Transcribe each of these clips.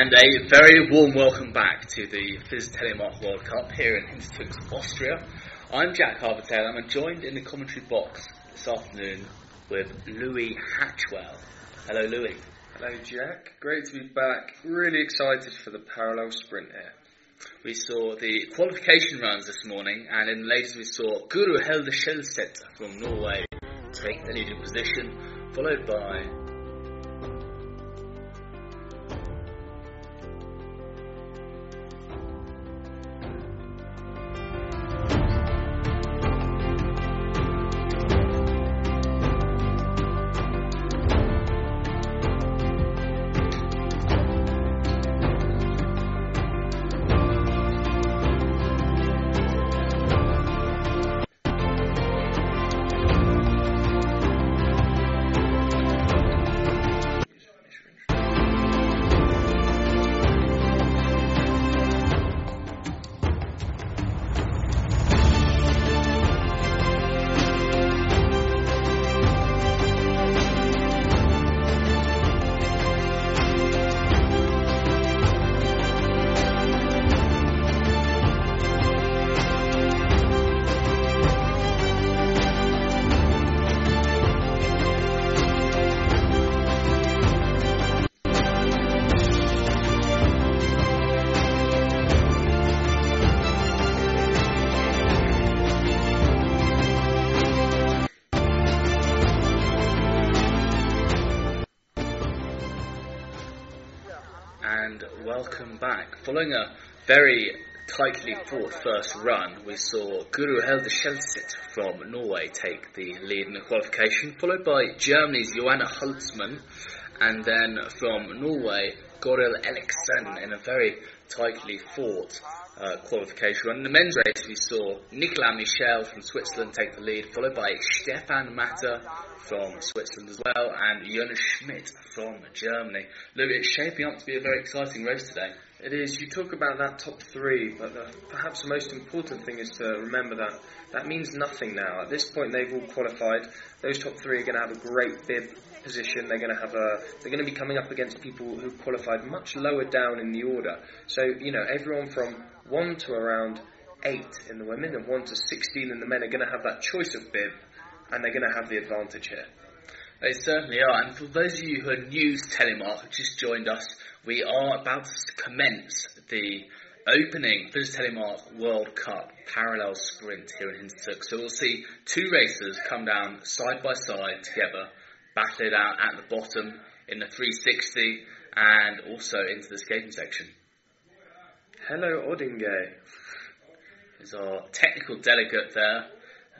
And a very warm welcome back to the FIS Telemark World Cup here in Hintertux, Austria. I'm Jack Harbertail. I'm joined in the commentary box this afternoon with Louis Hatchwell. Hello, Louis. Hello, Jack. Great to be back. Really excited for the parallel sprint here. We saw the qualification runs this morning, and in the latest we saw Guro Helde Skjelseth from Norway take the leading position, followed by Following a very tightly fought first run, we saw Guro Helde Skjelseth from Norway take the lead in the qualification, followed by Germany's Johanna Holzmann, and then from Norway, Goril Elliksen in a very tightly fought uh, qualification run. In the men's race, we saw Nicolas Michel from Switzerland take the lead, followed by Stefan Matter from Switzerland as well, and Jonas Schmidt from Germany. Louis, it's shaping up to be a very exciting race today. It is. You talk about that top three, but the, perhaps the most important thing is to remember that that means nothing now. At this point, they've all qualified. Those top three are going to have a great bib position. They're going to have a. They're going to be coming up against people who qualified much lower down in the order. So you know, everyone from one to around eight in the women and one to sixteen in the men are going to have that choice of bib, and they're going to have the advantage here. They certainly are. And for those of you who are new to Telemark, just joined us, we are about to commence the opening FIS Telemark World Cup parallel sprint here in Hintertux. So we'll see two racers come down side by side together, battle it out at the bottom in the 360 and also into the skating section. Hello, Odinge. There's our technical delegate there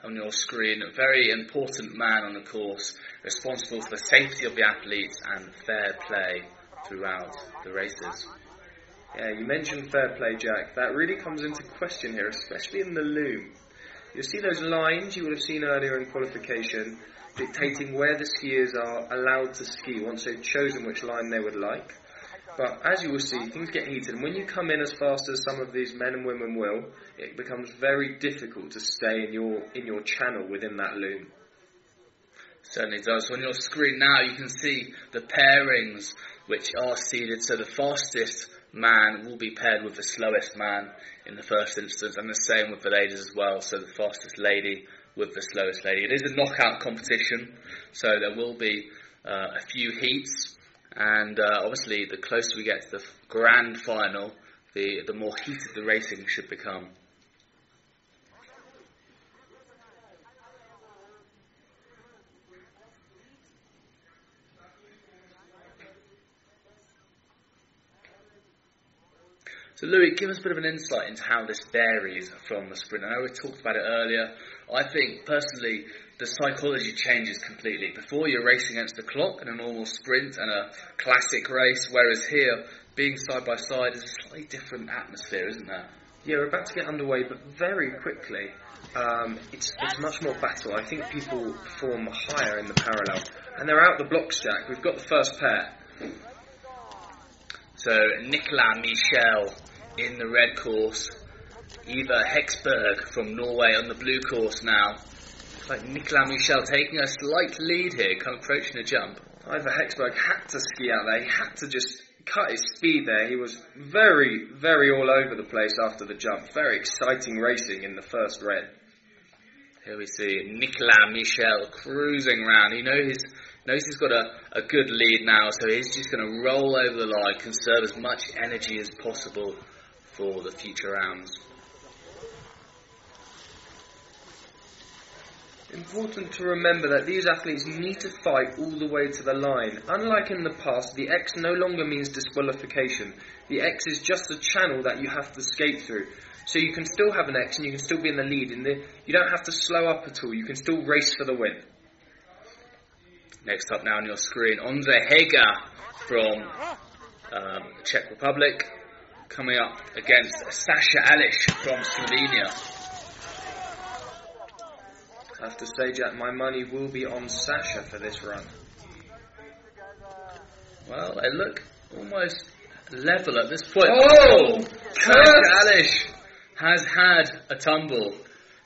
on your screen, a very important man on the course, responsible for the safety of the athletes and fair play throughout the races. Yeah, you mentioned fair play, Jack. That really comes into question here, especially in the loom. You'll see those lines you would have seen earlier in qualification dictating where the skiers are allowed to ski once they've chosen which line they would like. But as you will see, things get heated, and when you come in as fast as some of these men and women will, it becomes very difficult to stay in your in your channel within that loom. Certainly does. On your screen now, you can see the pairings which are seeded. So the fastest man will be paired with the slowest man in the first instance, and the same with the ladies as well. So the fastest lady with the slowest lady. It is a knockout competition, so there will be uh, a few heats, and uh, obviously the closer we get to the grand final, the the more heated the racing should become. So, Louis, give us a bit of an insight into how this varies from the sprint. I know we talked about it earlier. I think, personally, the psychology changes completely. Before, you're racing against the clock in a normal sprint and a classic race, whereas here, being side by side is a slightly different atmosphere, isn't there? Yeah, we're about to get underway, but very quickly, um, it's, it's much more battle. I think people form higher in the parallel. And they're out the blocks, Jack. We've got the first pair. So, Nicolas Michel in the red course, Eva Hexberg from Norway on the blue course now. Looks like Nicolas Michel taking a slight lead here, kind of approaching a jump. Ivor Hexberg had to ski out there. He had to just cut his speed there. He was very, very all over the place after the jump. Very exciting racing in the first red. Here we see Nicolas Michel cruising around. He knows he's, knows he's got a, a good lead now, so he's just going to roll over the line, conserve as much energy as possible for the future rounds. Important to remember that these athletes need to fight all the way to the line. Unlike in the past, the X no longer means disqualification. The X is just a channel that you have to skate through. So you can still have an X and you can still be in the lead. In the, you don't have to slow up at all. You can still race for the win. Next up now on your screen, Andre Heger from um, Czech Republic coming up against Sasha Alish from Slovenia. I have to say, Jack, my money will be on Sasha for this run. Well, they look almost level at this point. Oh! Sasha Alish has had a tumble.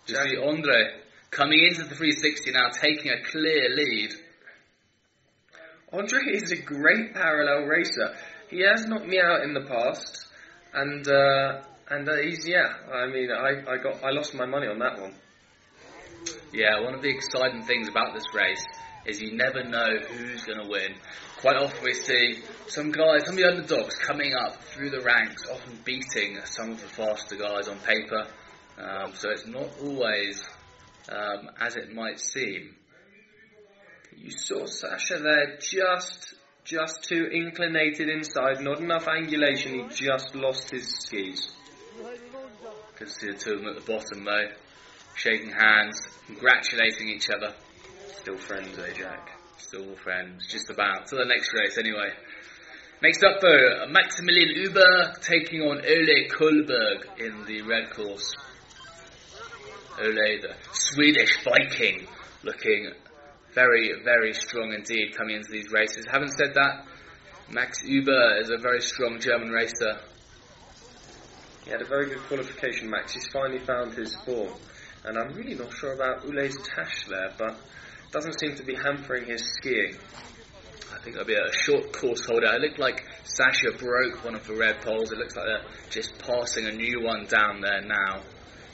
See Andre coming into the 360 now, taking a clear lead. Andre is a great parallel racer. He has knocked me out in the past, and uh, and uh, he's yeah. I mean, I, I got I lost my money on that one. Yeah, one of the exciting things about this race is you never know who's going to win. Quite often we see some guys, some of the underdogs coming up through the ranks, often beating some of the faster guys on paper. Um, so it's not always um, as it might seem. You saw Sasha there just just too inclinated inside, not enough angulation, he just lost his skis. Good to see the two of them at the bottom though shaking hands, congratulating each other. Still friends, eh, Jack? Still friends, just about. To the next race, anyway. Next up, though, Maximilian Uber taking on Ole Kolberg in the red course. Ole, the Swedish Viking, looking very, very strong indeed coming into these races. Having said that, Max Uber is a very strong German racer. He had a very good qualification, Max. He's finally found his form. And I'm really not sure about Ule's tash there, but doesn't seem to be hampering his skiing. I think there'll be a short course holder. It looked like Sasha broke one of the red poles. It looks like they're just passing a new one down there now.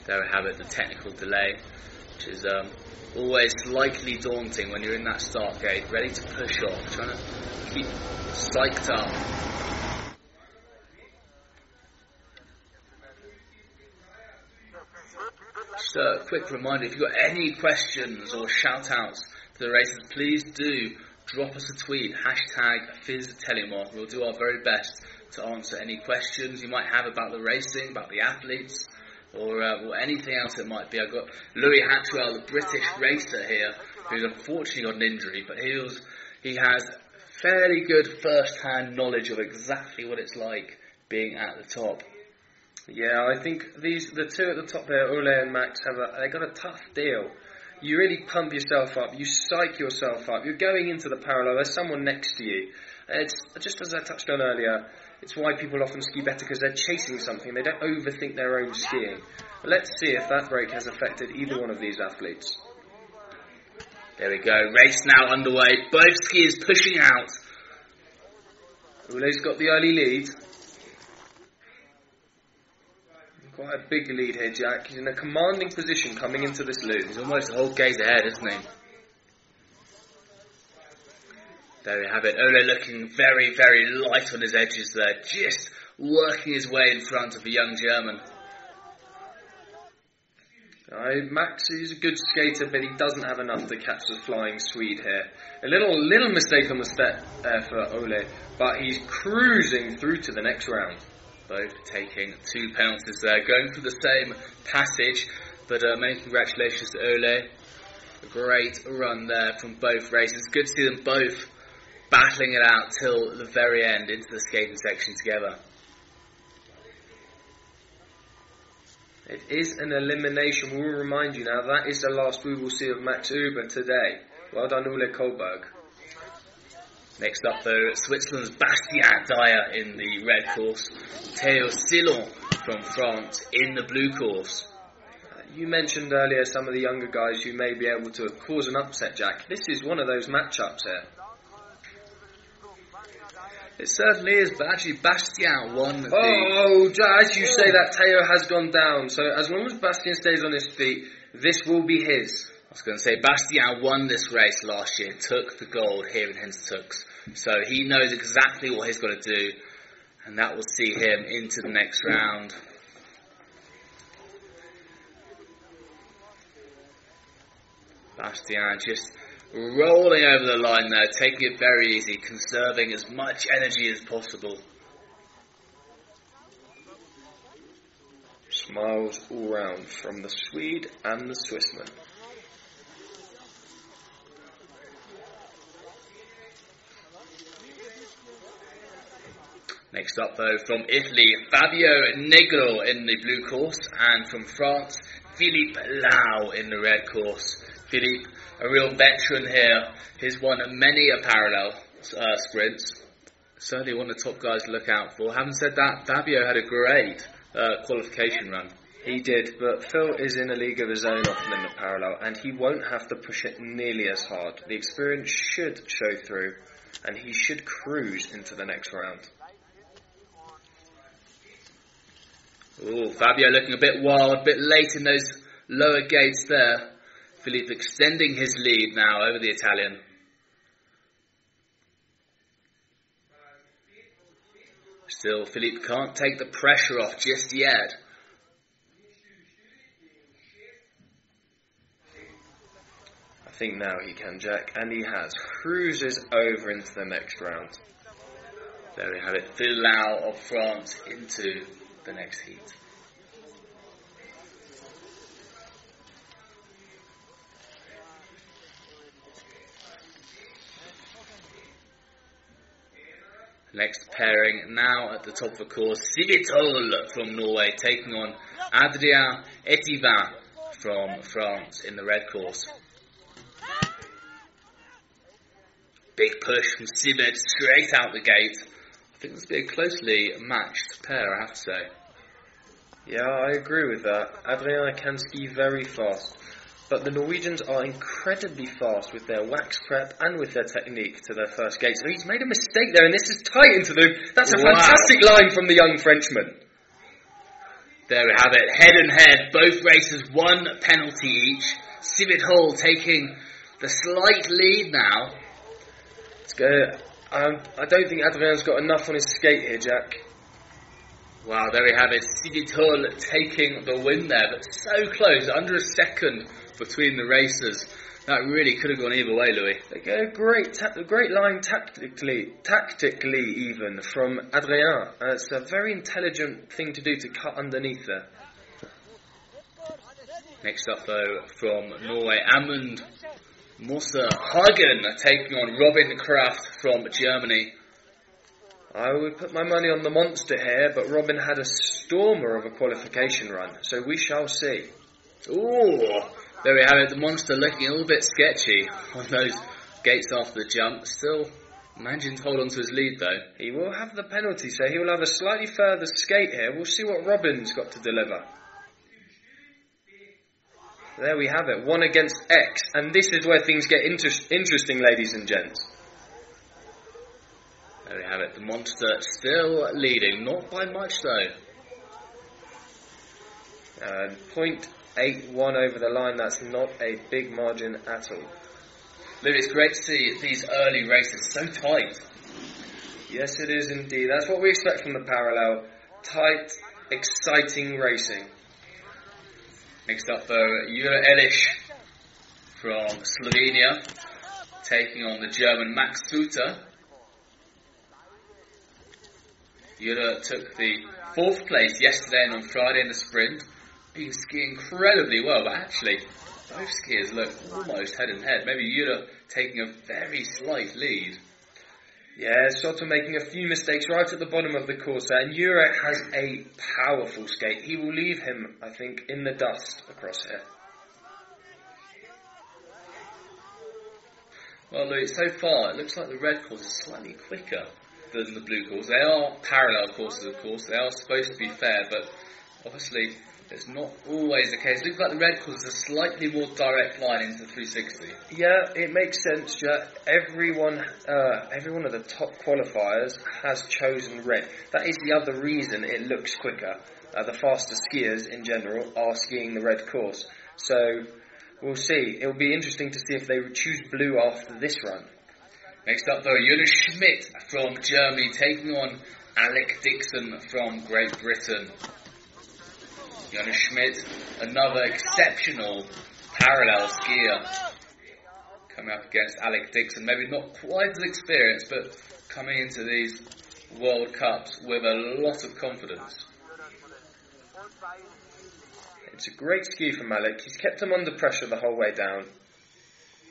There we have it, the technical delay, which is um, always slightly daunting when you're in that start gate, ready to push off, trying to keep psyched up. Just a quick reminder if you've got any questions or shout outs to the races, please do drop us a tweet, hashtag FISTelemark. We'll do our very best to answer any questions you might have about the racing, about the athletes, or, uh, or anything else it might be. I've got Louis Hatchwell, the British racer here, who's unfortunately got an injury, but he, was, he has fairly good first hand knowledge of exactly what it's like being at the top. Yeah, I think these the two at the top there, Ole and Max, have a, they got a tough deal. You really pump yourself up, you psych yourself up. You're going into the parallel. There's someone next to you. It's just as I touched on earlier. It's why people often ski better because they're chasing something. They don't overthink their own skiing. But let's see if that break has affected either one of these athletes. There we go. Race now underway. Both skiers pushing out. Ule's got the early lead. Quite a big lead here, Jack. He's in a commanding position coming into this loop. He's almost a whole gaze ahead, isn't he? There we have it. Ole looking very, very light on his edges there, just working his way in front of the young German. Uh, Max is a good skater, but he doesn't have enough to catch the flying Swede here. A little little mistake on the step there for Ole, but he's cruising through to the next round both taking two penalties there, going through the same passage. But uh, many congratulations to Ole. A great run there from both races. Good to see them both battling it out till the very end into the skating section together. It is an elimination. We will remind you now that is the last we will see of Max Uber today. Well done, Ole Kolberg. Next up, though, Switzerland's Bastien Dayer in the red course, Theo Silon from France in the blue course. You mentioned earlier some of the younger guys who may be able to cause an upset, Jack. This is one of those matchups here. It certainly is, but actually Bastien won the... Oh, oh as you say, that Teo has gone down. So as long as Bastien stays on his feet, this will be his. I was going to say, Bastien won this race last year, took the gold here in Hintertux. So he knows exactly what he's got to do, and that will see him into the next round. Bastian just rolling over the line there, taking it very easy, conserving as much energy as possible. Smiles all round from the Swede and the Swissman. Next up, though, from Italy, Fabio Negro in the blue course, and from France, Philippe Lau in the red course. Philippe, a real veteran here, he's won many a parallel uh, sprints. Certainly one of the top guys to look out for. Having said that, Fabio had a great uh, qualification run. He did, but Phil is in a league of his own often in the parallel, and he won't have to push it nearly as hard. The experience should show through, and he should cruise into the next round. Oh, Fabio looking a bit wild, a bit late in those lower gates there. Philippe extending his lead now over the Italian. Still, Philippe can't take the pressure off just yet. I think now he can, Jack, and he has. Cruises over into the next round. There we have it. Phil Lau of France into the next heat. Next pairing now at the top of the course, Civitol from Norway taking on Adrien Etivin from France in the red course. Big push from Sivit straight out the gate. I think this will be a closely matched pair, I have to say. Yeah, I agree with that. Adrien can ski very fast, but the Norwegians are incredibly fast with their wax prep and with their technique to their first gate. So he's made a mistake there, and this is tight into the. That's a Wow. fantastic line from the young Frenchman. There we have it, head and head, both races one penalty each. Civet Hall taking the slight lead now. It's good. Um, I don't think Adrien's got enough on his skate here, Jack. Wow, there we have it, Civet Hall taking the win there, but so close, under a second between the races. That really could have gone either way, Louis. They great, ta- a great line tactically, tactically even from Adrien. Uh, it's a very intelligent thing to do to cut underneath there. Next up, though, from Norway, Amund Moser Hagen taking on Robin Kraft from Germany. I would put my money on the monster here, but Robin had a stormer of a qualification run, so we shall see. Ooh, there we have it. The monster looking a little bit sketchy on those gates after the jump. Still managing to hold on to his lead though. He will have the penalty, so he will have a slightly further skate here. We'll see what Robin's got to deliver. There we have it, one against X, and this is where things get inter- interesting, ladies and gents. There we have it. The monster still leading, not by much though. Uh, 0.81 over the line, that's not a big margin at all. Louis, it's great to see these early races so tight. Yes, it is indeed. That's what we expect from the parallel. Tight, exciting racing. Next up though, Jura Elish from Slovenia taking on the German Max Suter. Jura took the fourth place yesterday and on Friday in the sprint. Skiing incredibly well, but actually both skiers look almost head and head. Maybe Jura taking a very slight lead. Yeah, Soto making a few mistakes right at the bottom of the course there, and Jurek has a powerful skate. He will leave him, I think, in the dust across here. Well, Louis, so far it looks like the red course is slightly quicker than the blue course. They are parallel courses, of course. They are supposed to be fair, but obviously It's not always the case. Looks like the red course is a slightly more direct line into the 360. Yeah, it makes sense, Jack. Everyone, uh, every one of the top qualifiers has chosen red. That is the other reason it looks quicker. Uh, the faster skiers in general are skiing the red course. So we'll see. It'll be interesting to see if they choose blue after this run. Next up, though, Jonas Schmidt from Germany taking on Alec Dixon from Great Britain. Jonas Schmidt, another exceptional parallel skier, coming up against Alec Dixon. Maybe not quite as experienced, but coming into these World Cups with a lot of confidence. It's a great ski from Alec. He's kept him under pressure the whole way down.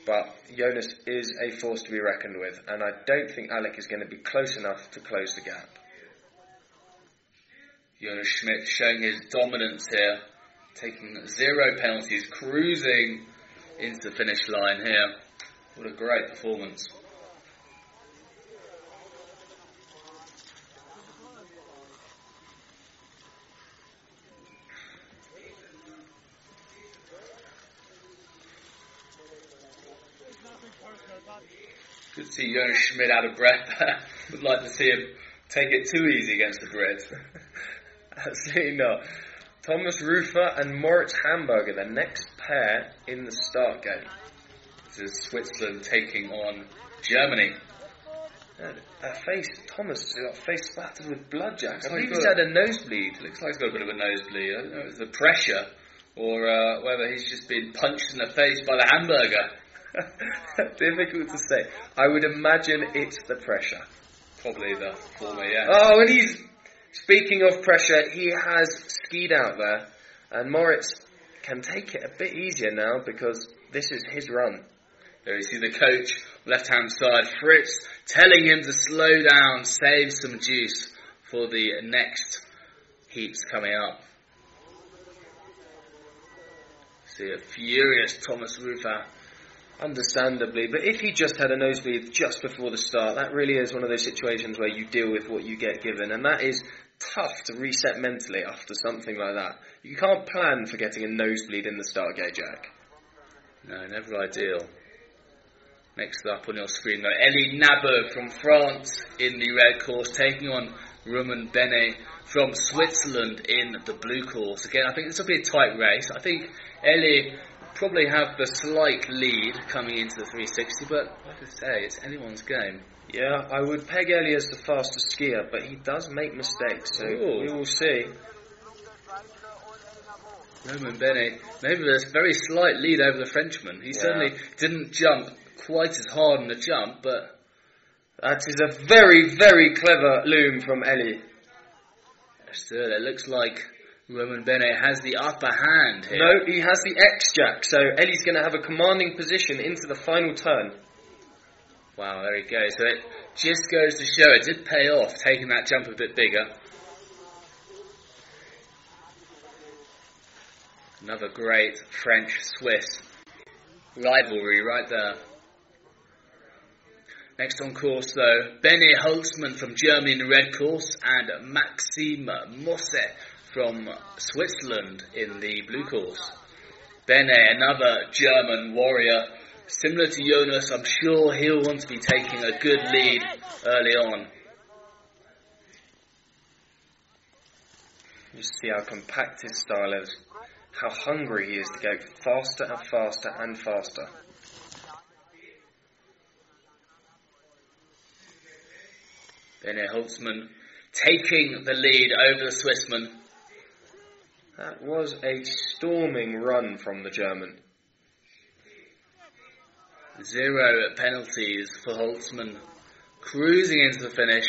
But Jonas is a force to be reckoned with, and I don't think Alec is going to be close enough to close the gap. Jonas Schmidt showing his dominance here, taking zero penalties, cruising into the finish line here. What a great performance. Good to see Jonas Schmidt out of breath. Would like to see him take it too easy against the Brits. Absolutely not. Thomas Rufer and Moritz Hamburger, the next pair in the start game. This is Switzerland taking on Germany. And a face, Thomas got face splattered with blood, Jack. I believe he's had a nosebleed. Looks like he's got a bit of a nosebleed. I don't know if it's the pressure or uh, whether he's just been punched in the face by the hamburger. Difficult to say. I would imagine it's the pressure. Probably the former, yeah. Oh, and he's speaking of pressure. He has skied out there, and Moritz can take it a bit easier now because this is his run. There you see the coach, left hand side, Fritz, telling him to slow down, save some juice for the next heats coming up. See a furious Thomas Rufer. Understandably, but if he just had a nosebleed just before the start, that really is one of those situations where you deal with what you get given, and that is tough to reset mentally after something like that. You can't plan for getting a nosebleed in the start gate, Jack. No, never ideal. Next up on your screen, though, Elie Nabo from France in the red course, taking on Roman Bene from Switzerland in the blue course. Again, I think this will be a tight race. I think Elie probably have the slight lead coming into the 360, but like I say, it's anyone's game. Yeah, I would peg Elie as the fastest skier, but he does make mistakes, so Ooh. we will see. Roman Bene, maybe there's a very slight lead over the Frenchman. He Yeah. certainly didn't jump quite as hard in the jump, but That is a very, very clever loom from Elie. still, it looks like Roman Bene has the upper hand here. No, he has the X Jack, so Elie's going to have a commanding position into the final turn. Wow, there he goes. So it just goes to show it did pay off, taking that jump a bit bigger. Another great French-Swiss rivalry right there. Next on course though, Benny Holzmann from Germany in the red course and Maxime Mosse from Switzerland in the blue course. Bene, eh, another German warrior, similar to Jonas, I'm sure he'll want to be taking a good lead early on. You see how compact his style is, how hungry he is to go faster and faster and faster. Bene eh, Holzmann taking the lead over the Swissman. That was a storming run from the German. Zero penalties for Holzmann, cruising into the finish.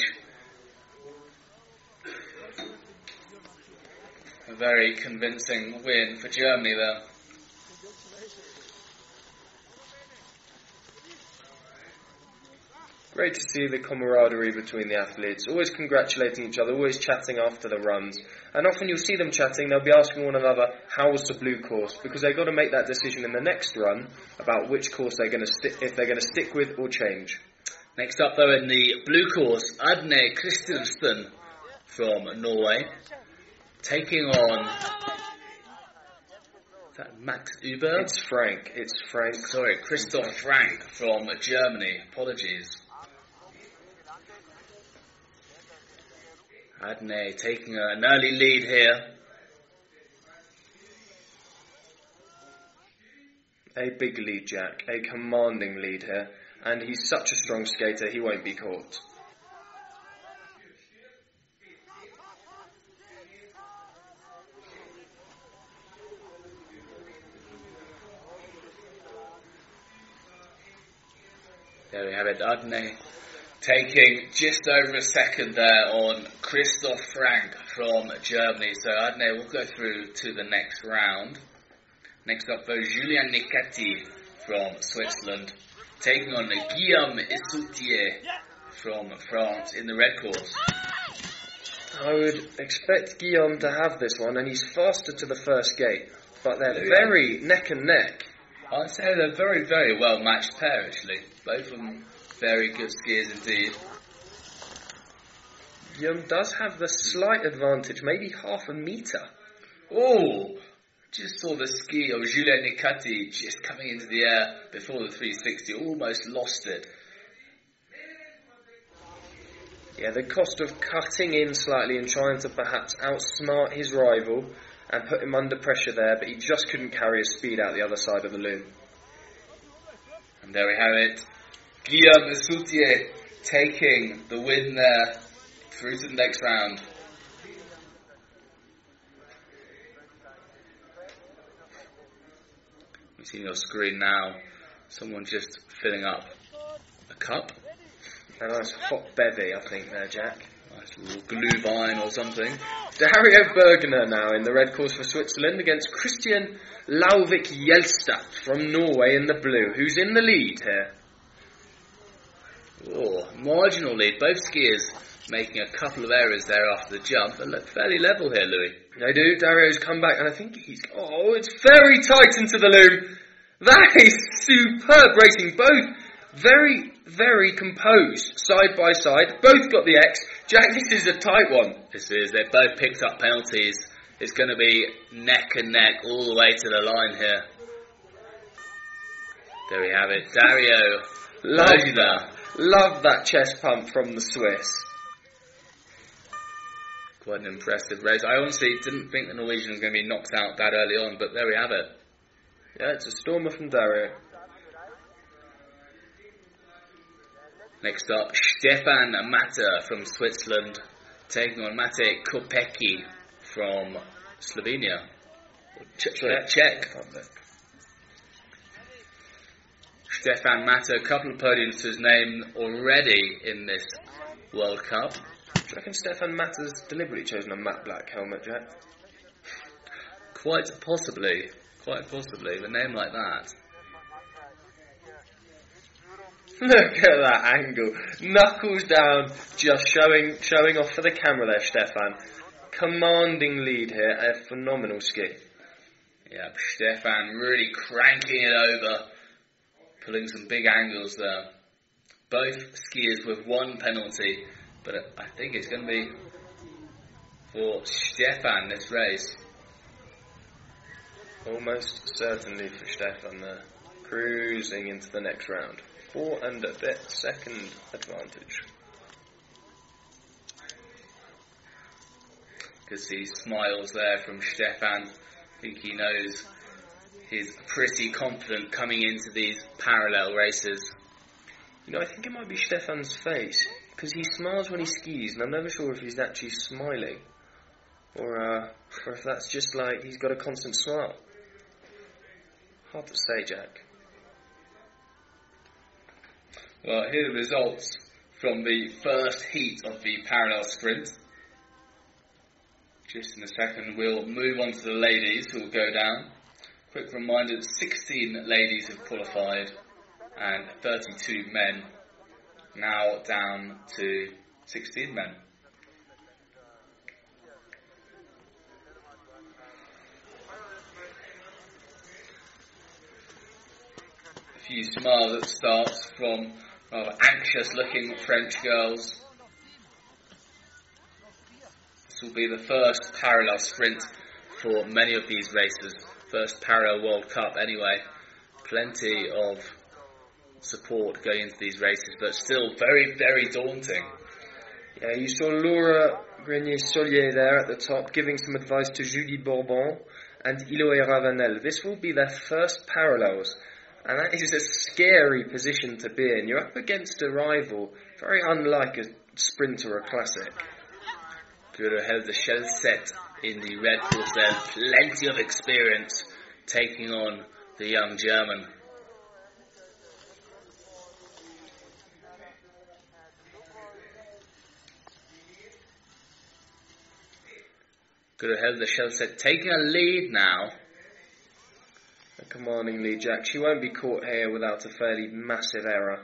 A very convincing win for Germany there. Great to see the camaraderie between the athletes, always congratulating each other, always chatting after the runs. And often you'll see them chatting, they'll be asking one another, how was the blue course? Because they've got to make that decision in the next run about which course they're going to stick, if they're going to stick with or change. Next up, though, in the blue course, Adne Christensen from Norway, taking on that Max Uber? It's Frank. It's Frank. Sorry, Christoph Frank from Germany. Apologies. Adne taking an early lead here. A big lead, Jack. A commanding lead here. And he's such a strong skater, he won't be caught. There we have it, Adne taking just over a second there on Christoph Frank from Germany. So Adne will go through to the next round. Next up, though, Julien Nicati from Switzerland taking on Guillaume Issoutier from France in the red course. I would expect Guillaume to have this one, and he's faster to the first gate. But they're oh, very neck and neck. I'd say they're very, very well matched pair, actually. Both of them very good skiers indeed. Guillaume does have the slight advantage, maybe half a metre. Oh, just saw the ski of Julien Nicati just coming into the air before the 360, almost lost it. Yeah, the cost of cutting in slightly and trying to perhaps outsmart his rival and put him under pressure there, but he just couldn't carry his speed out the other side of the loom. And there we have it. Guillaume Issoutier taking the win there through to the next round. You see your screen now, someone just filling up a cup. A nice hot bevy, I think, there, Jack. Nice little glühwein or something. Dario Bergner now in the red course for Switzerland against Christian Lauvik Jelstad from Norway in the blue, who's in the lead here. Oh, marginal lead. Both skiers making a couple of errors there after the jump, but look fairly level here, Louis. They do. Dario's come back, and I think he's. Oh, it's very tight into the loom. That is superb racing. Both very, very composed, side by side. Both got the X. Jack, this is a tight one. This is. They both picked up penalties. It's going to be neck and neck all the way to the line here. There we have it. Dario. That. Love that chest pump from the Swiss. Quite an impressive race. I honestly didn't think the Norwegian was going to be knocked out that early on, but there we have it. Yeah, it's a stormer from Dario. Next up, Stefan Matter from Switzerland taking on Mate Kopecki from Slovenia. Czech. Czech. Czech. Stefan Matter, a couple of podiums to his name already in this World Cup. Do you reckon Stefan Matter's deliberately chosen a matte black helmet, Jack? Quite possibly. Quite possibly. With a name like that. Look at that angle. Knuckles down, just showing showing off for the camera there, Stefan. Commanding lead here, a phenomenal ski. Yeah, Stefan really cranking it over, pulling some big angles there. Both skiers with one penalty, but I think it's going to be for Stefan this race. Almost certainly for Stefan there. Cruising into the next round. Four and a bit second advantage. Could see smiles there from Stefan. I think he knows he's pretty confident coming into these parallel races. You know, I think it might be Stefan's face because he smiles when he skis, and I'm never sure if he's actually smiling or, uh, or if that's just like he's got a constant smile. Hard to say, Jack. Well, here are the results from the first heat of the parallel sprint. Just in a second, we'll move on to the ladies who will go down. Quick reminder 16 ladies have qualified and 32 men, now down to 16 men. A few smiles at the start from rather anxious looking French girls. This will be the first parallel sprint for many of these races first parallel World Cup anyway. Plenty of support going into these races, but still very, very daunting. Yeah, you saw Laura Grenier-Solier there at the top giving some advice to Julie Bourbon and Iloé Ravenel. This will be their first parallels, and that is a scary position to be in. You're up against a rival, very unlike a sprint or a classic. Guru held the shell set in the red course there, plenty of experience taking on the young German. Could have held the shell set, taking a lead now. A commanding lead, Jack. She won't be caught here without a fairly massive error.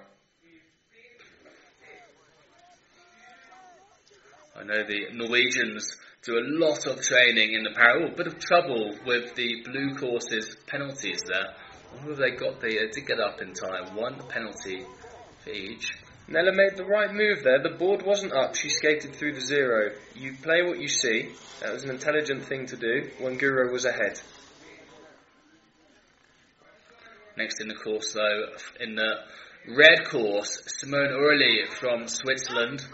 I know the Norwegians do a lot of training in the para. Oh, bit of trouble with the blue courses penalties there. I they got the uh, did get up in time. One penalty for each. Nella made the right move there. The board wasn't up. She skated through the zero. You play what you see. That was an intelligent thing to do when Guro was ahead. Next in the course, though, in the red course, Simone Oehrli from Switzerland.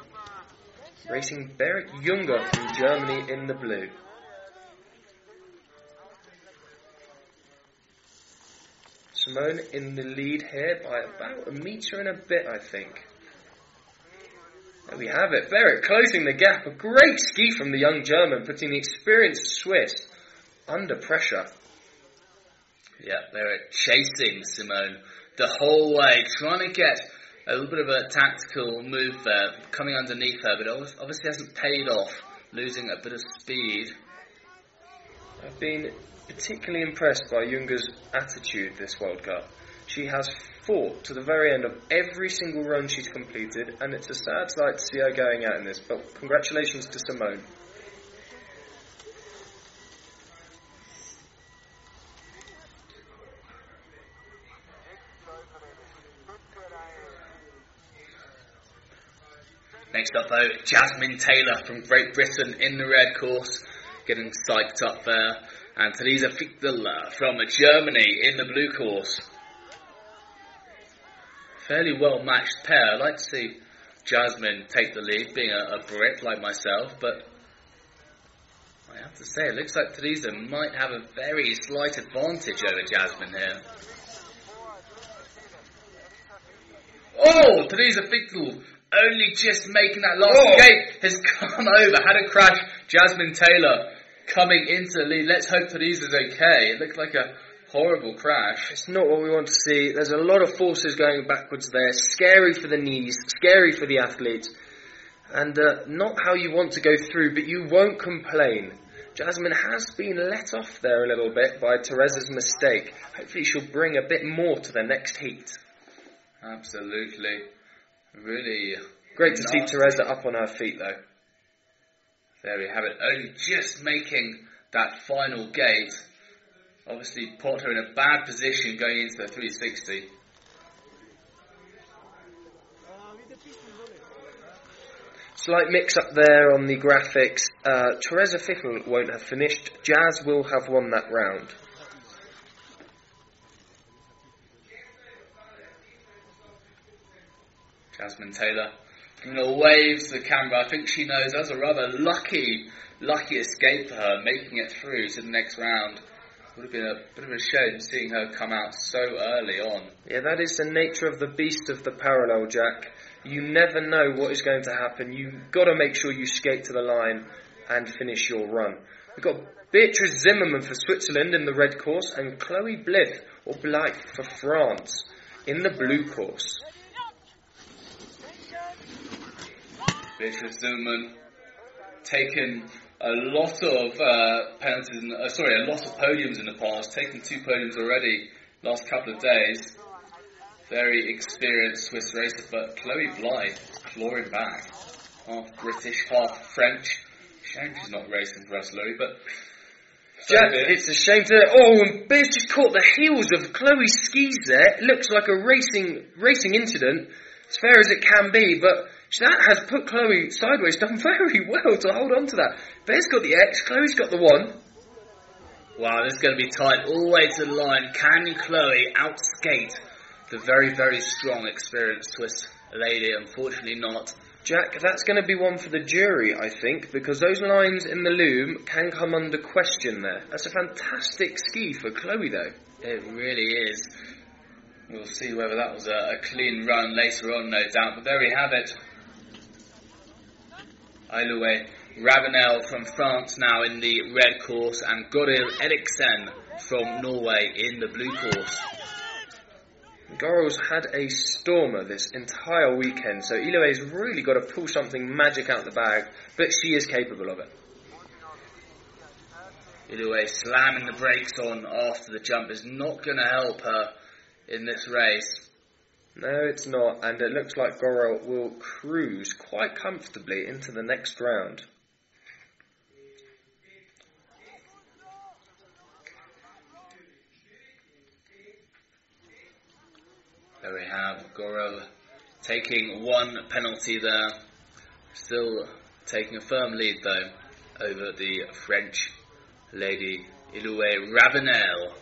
Racing Berit Junger from Germany in the blue. Simone in the lead here by about a metre and a bit, I think. There we have it. Berit closing the gap. A great ski from the young German, putting the experienced Swiss under pressure. Yeah, they're chasing Simone the whole way, trying to get a little bit of a tactical move there, coming underneath her, but obviously hasn't paid off, losing a bit of speed. I've been particularly impressed by Junger's attitude this World Cup. She has fought to the very end of every single run she's completed, and it's a sad sight to see her going out in this. But congratulations to Simone. Up, though, Jasmine Taylor from Great Britain in the red course, getting psyched up there. And Theresa Fichtel from Germany in the blue course fairly well matched pair. I'd like to see Jasmine take the lead, being a, a Brit like myself, but I have to say, it looks like Theresa might have a very slight advantage over Jasmine here. Oh, Theresa Fichtel only just making that last oh. gate has come over, had a crash. Jasmine Taylor coming into the lead. Let's hope Theresa's okay. It looked like a horrible crash. It's not what we want to see. There's a lot of forces going backwards there. Scary for the knees, scary for the athletes, and uh, not how you want to go through, but you won't complain. Jasmine has been let off there a little bit by Teresa's mistake. Hopefully, she'll bring a bit more to the next heat. Absolutely. Really. Great to see Teresa up on her feet, though. There we have it. Only just making that final gate obviously put her in a bad position going into the 360. Slight mix up there on the graphics. Uh, Theresa Fichtel won't have finished. Jazz will have won that round. Jasmine Taylor giving a wave to the camera. I think she knows that's a rather lucky, lucky escape for her, making it through to the next round. Would have been a bit of a shame seeing her come out so early on. Yeah, that is the nature of the beast of the parallel, Jack. You never know what is going to happen. You've got to make sure you skate to the line and finish your run. We've got Beatrice Zimmermann for Switzerland in the red course and Chloe Blythe or Blythe for France in the blue course. Beatrice Zimmermann taken a lot of uh, penalties, in, uh, sorry, a lot of podiums in the past. Taken two podiums already last couple of days. Very experienced Swiss racer, but Chloe Blythe clawing back, half British, half French. Shame she's not racing for us, Louis, but. Jack, it's a shame to. Oh, and Bears just caught the heels of Chloe's skis there. It looks like a racing racing incident, as fair as it can be, but that has put Chloe sideways, done very well to hold on to that. Bear's got the X, Chloe's got the one. Wow, this is going to be tight all the way to the line. Can Chloe outskate the very, very strong, experienced Swiss lady? Unfortunately, not. Jack, that's going to be one for the jury, I think, because those lines in the loom can come under question there. That's a fantastic ski for Chloe, though. It really is. We'll see whether that was a, a clean run later on, no doubt. But there we have it. Ailoué Ravenel from France now in the red course, and Goril Eriksen from Norway in the blue course. Goril's had a stormer this entire weekend, so Ailoué's really got to pull something magic out of the bag, but she is capable of it. Ailoué slamming the brakes on after the jump is not going to help her in this race. No, it's not, and it looks like Goril will cruise quite comfortably into the next round. There we have Goril taking one penalty there. Still taking a firm lead though over the French lady Iloue Ravenel.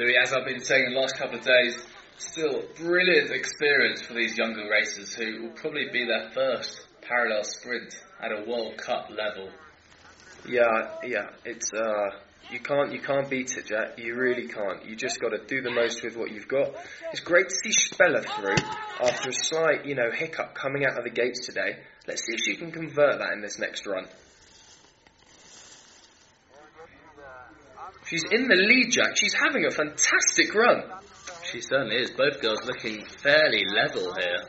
Louis, as I've been saying the last couple of days, still brilliant experience for these younger racers who will probably be their first parallel sprint at a World Cup level. Yeah, yeah, it's uh, you can't you can't beat it, Jack. You really can't. You just got to do the most with what you've got. It's great to see Speller through after a slight, you know, hiccup coming out of the gates today. Let's see if she can convert that in this next run. She's in the lead, Jack. She's having a fantastic run. She certainly is. Both girls looking fairly level here.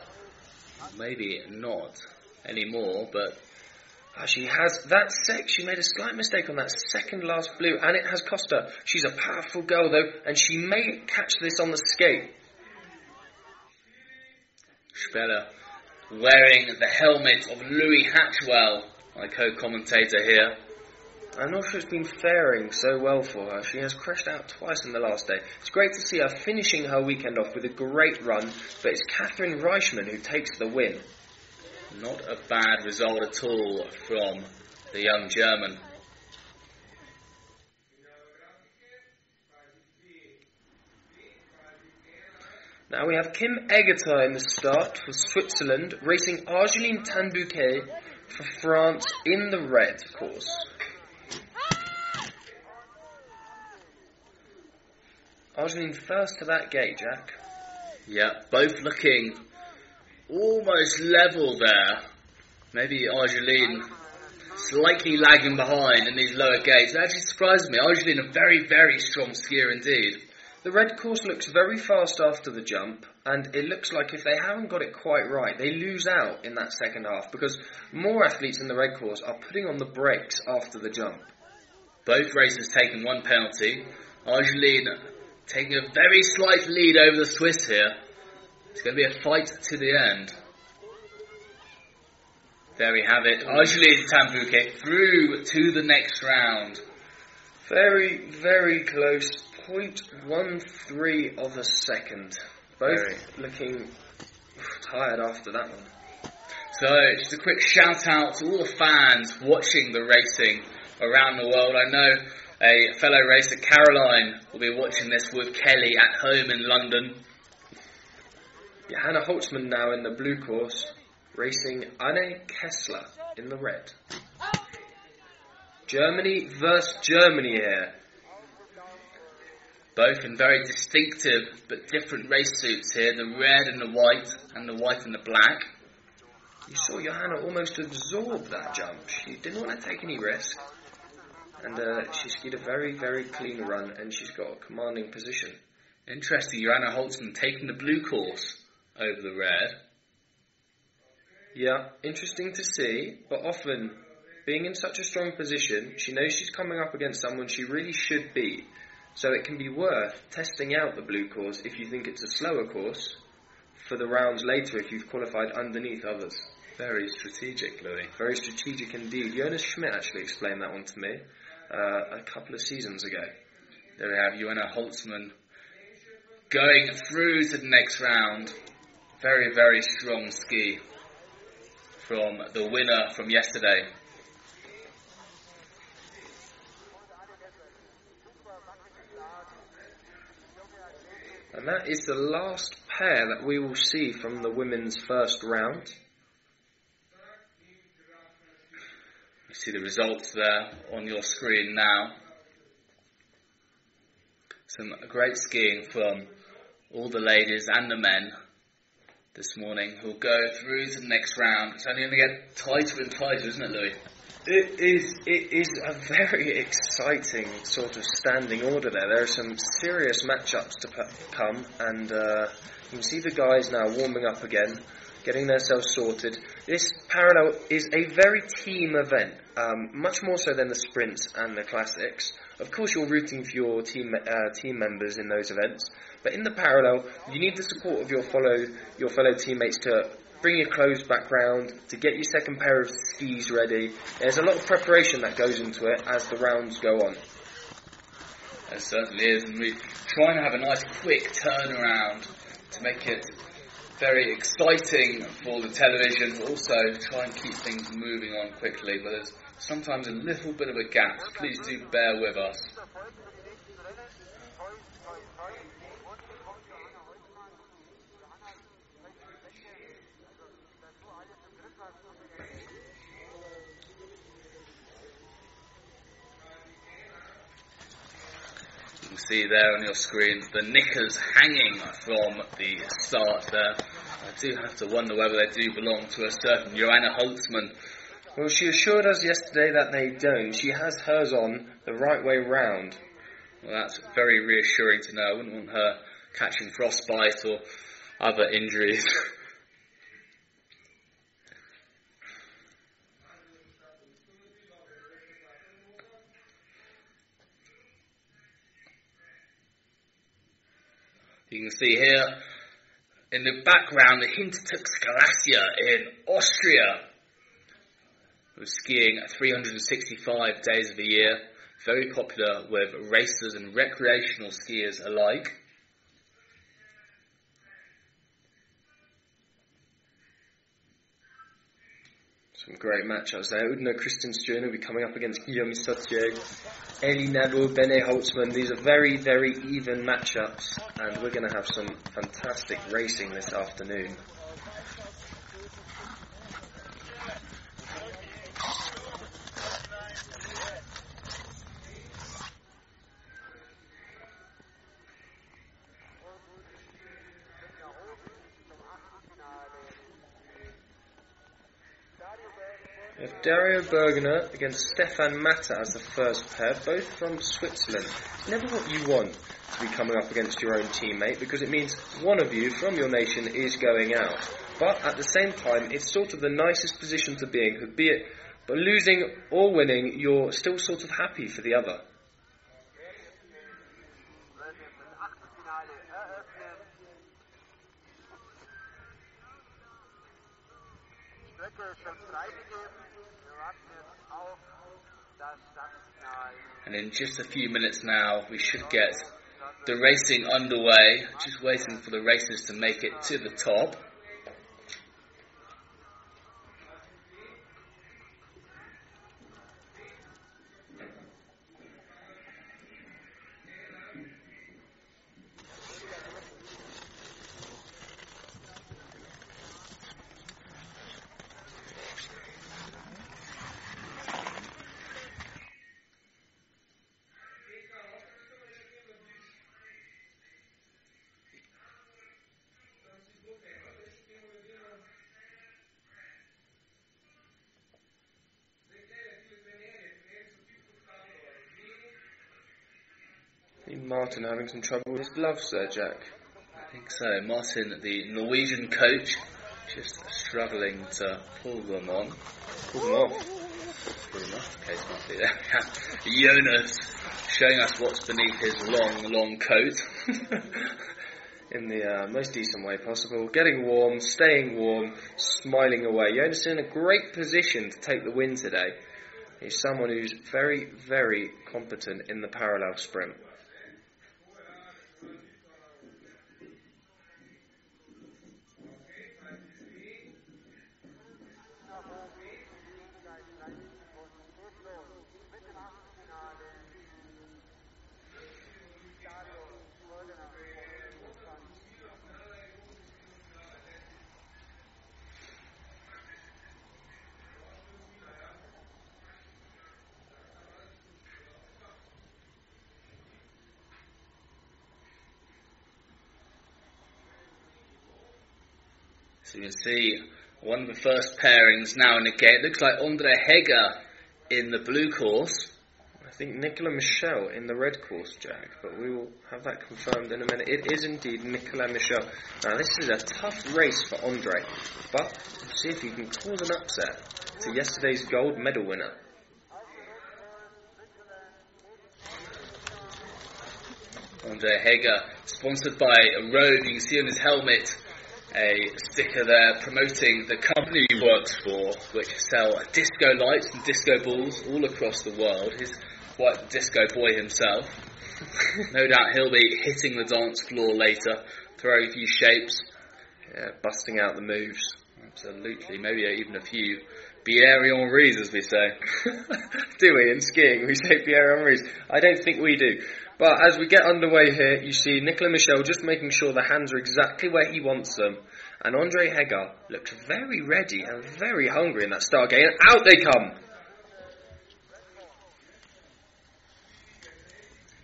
Maybe not anymore, but uh, she has that sec. She made a slight mistake on that second last blue, and it has cost her. She's a powerful girl, though, and she may catch this on the skate. Speller wearing the helmet of Louis Hatchwell, my co-commentator here. I'm not sure it's been faring so well for her. She has crashed out twice in the last day. It's great to see her finishing her weekend off with a great run, but it's Catherine Reichmann who takes the win. Not a bad result at all from the young German. Now we have Kim Egerter in the start for Switzerland, racing Argeline Tan-Bouquet for France in the red of course. Argeline first to that gate, Jack. Yeah, both looking almost level there. Maybe Argeline slightly lagging behind in these lower gates. That actually surprised me. Argeline a very, very strong skier indeed. The red course looks very fast after the jump, and it looks like if they haven't got it quite right, they lose out in that second half because more athletes in the red course are putting on the brakes after the jump. Both racers taking one penalty. Argeline taking a very slight lead over the Swiss here. It's going to be a fight to the end. There we have it. Argeline Tan-Bouquet through to the next round. Very, very close. 0.13 of a second. Both very. looking tired after that one. So, just a quick shout out to all the fans watching the racing around the world. I know a fellow racer, Caroline, will be watching this with Kelly at home in London. Johanna Holzmann now in the blue course, racing Anne Kessler in the red. Germany versus Germany here. Both in very distinctive but different race suits here, the red and the white, and the white and the black. You saw Johanna almost absorb that jump. She didn't want to take any risk. And uh, she skied a very, very clean run, and she's got a commanding position. Interesting, Johanna Holzmann taking the blue course over the red. Yeah, interesting to see, but often being in such a strong position, she knows she's coming up against someone she really should beat. So it can be worth testing out the blue course if you think it's a slower course for the rounds later if you've qualified underneath others. Very strategic, Louis. Very strategic indeed. Jonas Schmidt actually explained that one to me uh, a couple of seasons ago. There we have Johanna Holzmann going through to the next round. Very, very strong ski. from the winner from yesterday. And that is the last pair that we will see from the women's first round. You see the results there on your screen now. Some great skiing from all the ladies and the men this morning who'll go through to the next round. It's only going to get tighter and tighter, isn't it, Louis? It is. It is a very exciting sort of standing order there. There are some serious matchups to p- come, and uh, you can see the guys now warming up again, getting themselves sorted. This parallel is a very team event, um, much more so than the sprints and the classics. Of course, you're rooting for your team uh, team members in those events, but in the parallel, you need the support of your follow your fellow teammates to bring your clothes back round, to get your second pair of skis ready. There's a lot of preparation that goes into it as the rounds go on. It certainly is, and we try and have a nice quick turnaround to make it very exciting for the television, but also try and keep things moving on quickly. But there's sometimes a little bit of a gap. Please do bear with us. You can see there on your screen the knickers hanging from the start there. I do have to wonder whether they do belong to a certain Johanna Holzmann. Well, she assured us yesterday that they don't. She has hers on the right way round. Well, that's very reassuring to know. I wouldn't want her catching frostbite or other injuries. You can see here in the background the Hintertux Glacier in Austria. Who's skiing 365 days of the year. Very popular with racers and recreational skiers alike. Great matchups there. Udna Kristenstuen will be coming up against Guillaume Sautier. Ellie Neville, Bene Holtzman. These are very, very even matchups, and we're going to have some fantastic racing this afternoon. Dario Bergner against Stefan Matter as the first pair, both from Switzerland. It's never what you want to be coming up against your own teammate because it means one of you from your nation is going out. But at the same time, it's sort of the nicest position to be in, be it but losing or winning, you're still sort of happy for the other. And in just a few minutes now, we should get the racing underway. Just waiting for the racers to make it to the top. Martin having some trouble with his gloves there, Jack. I think so. Martin, the Norwegian coach, just struggling to pull them on. Pull them off. Pull them off. Case might be there. Jonas showing us what's beneath his long, long coat. in the uh, most decent way possible. Getting warm, staying warm, smiling away. Jonas in a great position to take the win today. He's someone who's very, very competent in the parallel sprint. So you can see one of the first pairings now in the. It looks like Andre Heger in the blue course. I think Nicolas Michel in the red course, Jack, but we will have that confirmed in a minute. It is indeed Nicolas Michel. Now, this is a tough race for Andre, but we'll see if he can cause an upset to yesterday's gold medal winner. Andre Heger, sponsored by Rhone. You can see on his helmet a sticker there promoting the company he works for, which sell disco lights and disco balls all across the world. He's quite the disco boy himself. no doubt he'll be hitting the dance floor later, throwing a few shapes. Yeah, busting out the moves. Absolutely, maybe even a few Pierre Henry's, as we say. do we in skiing? We say Pierre Henry's. I don't think we do. But as we get underway here, you see Nicolas Michel just making sure the hands are exactly where he wants them. And Andre Heger looks very ready and very hungry in that start gate. And out they come!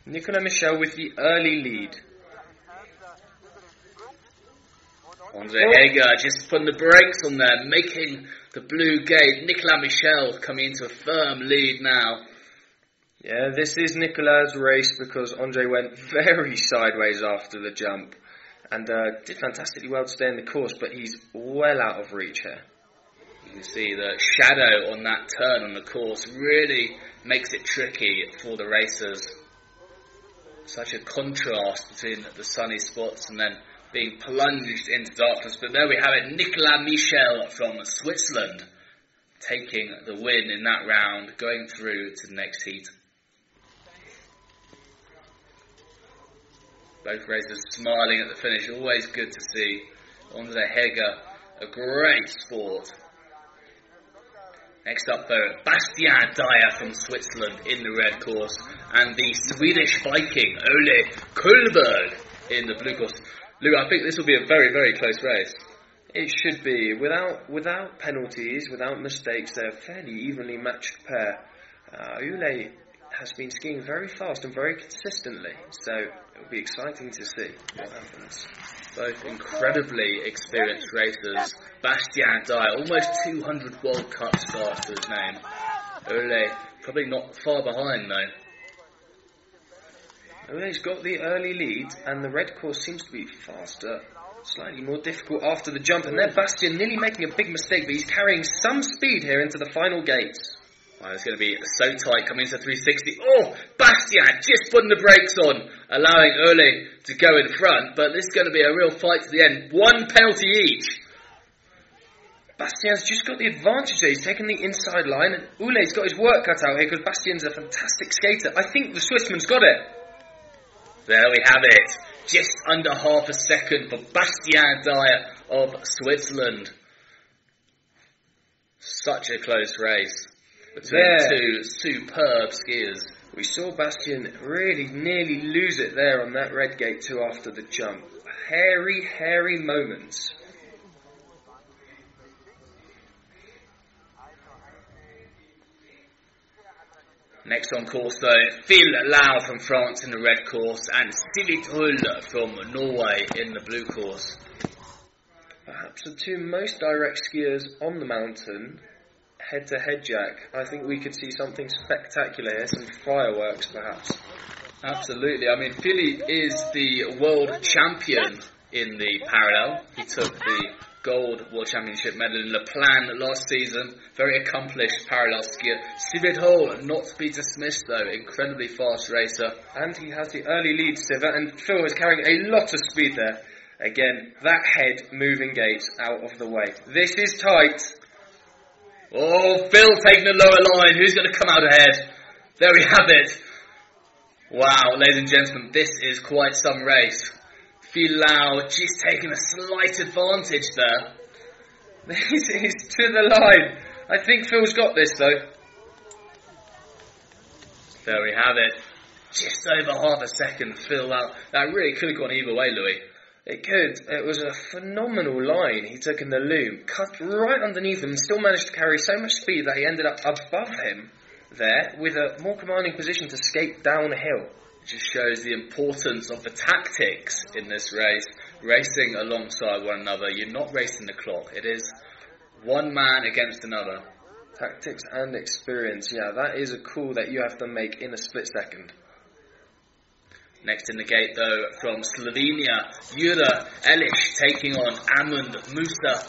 Nicolas Michel with the early lead. Andre. Heger just putting the brakes on there, making the blue gate. Nicolas Michel coming into a firm lead now. Yeah, this is Nicolas' race because Andre went very sideways after the jump and uh, did fantastically well to stay in the course, but he's well out of reach here. You can see the shadow on that turn on the course really makes it tricky for the racers. Such a contrast between the sunny spots and then being plunged into darkness. But there we have it, Nicolas Michel from Switzerland taking the win in that round, going through to the next heat. Both racers smiling at the finish. Always good to see. Andre Heger, a great sport. Next up, though, Bastien Dayer from Switzerland in the red course, and the Swedish Viking Ole Kullberg in the blue course. Lou, I think this will be a very, very close race. It should be. Without without penalties, without mistakes, they're a fairly evenly matched pair. Uh, Ule has been skiing very fast and very consistently, so it'll be exciting to see what happens. Both incredibly experienced racers. Bastien Dayer, almost 200 World Cup starts to his name. Ole, probably not far behind though. Ole's got the early lead, and the red course seems to be faster, slightly more difficult after the jump, and there Bastien nearly making a big mistake, but he's carrying some speed here into the final gates. It's going to be so tight coming into 360. Oh, Bastien just putting the brakes on, allowing Ole to go in front. But this is going to be a real fight to the end. One penalty each. Bastien's just got the advantage there. He's taken the inside line, and Ule's got his work cut out here because Bastien's a fantastic skater. I think the Swissman's got it. There we have it. Just under half a second for Bastien Dayer of Switzerland. Such a close race between there. two superb skiers. We saw Bastien really nearly lose it there on that red gate too after the jump. Hairy, hairy moments. Next on course though, Phil Lau from France in the red course and Silly Hull from Norway in the blue course. Perhaps the two most direct skiers on the mountain head to head, Jack, I think we could see something spectacular here, some fireworks perhaps. Absolutely. I mean, Philly is the world champion in the parallel. He took the gold world championship medal in La Plagne last season. Very accomplished parallel skier. Sivet Hall, not to be dismissed though, incredibly fast racer. And he has the early lead, Sivet, and Phil is carrying a lot of speed there. Again, that head moving gates out of the way. This is tight. Oh, Phil taking the lower line. Who's going to come out ahead? There we have it. Wow, ladies and gentlemen, this is quite some race. Phil she's taking a slight advantage there. Is to the line. I think Phil's got this though. There we have it. Just over half a second, Phil Lau. That really could have gone either way, Louis. It could. It was a phenomenal line he took in the loom, cut right underneath him, and still managed to carry so much speed that he ended up above him there with a more commanding position to skate downhill. It just shows the importance of the tactics in this race. racing alongside one another. You're not racing the clock. It is one man against another. Tactics and experience, yeah, that is a call that you have to make in a split second. Next in the gate, though, from Slovenia, Jura Elish taking on Amund Musa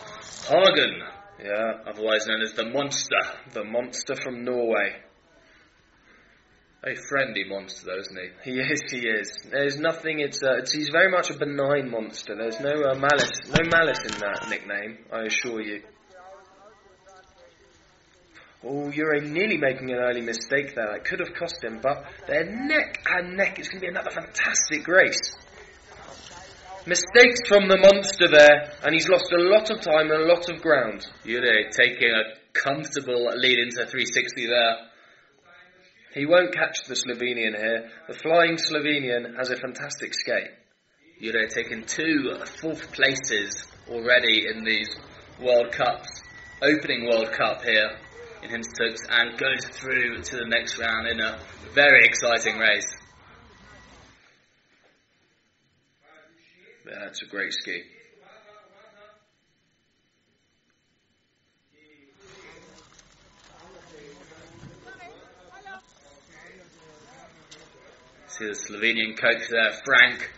Hagen, Yeah, otherwise known as the Monster. the monster from Norway. A friendly monster, though, isn't he? He is, he is. There's nothing, it's, uh, it's he's very much a benign monster. There's no uh, malice, no malice in that nickname, I assure you. Oh, Jure nearly making an early mistake there. That could have cost him, but they're neck and neck. It's going to be another fantastic race. Mistakes from the monster there, and he's lost a lot of time and a lot of ground. Jure taking a comfortable lead into 360 there. He won't catch the Slovenian here. The flying Slovenian has a fantastic skate. Jure taking two fourth places already in these World Cups, opening World Cup here in Hintertux, and goes through to the next round in a very exciting race. Yeah, that's a great ski. See the Slovenian coach there, Frank,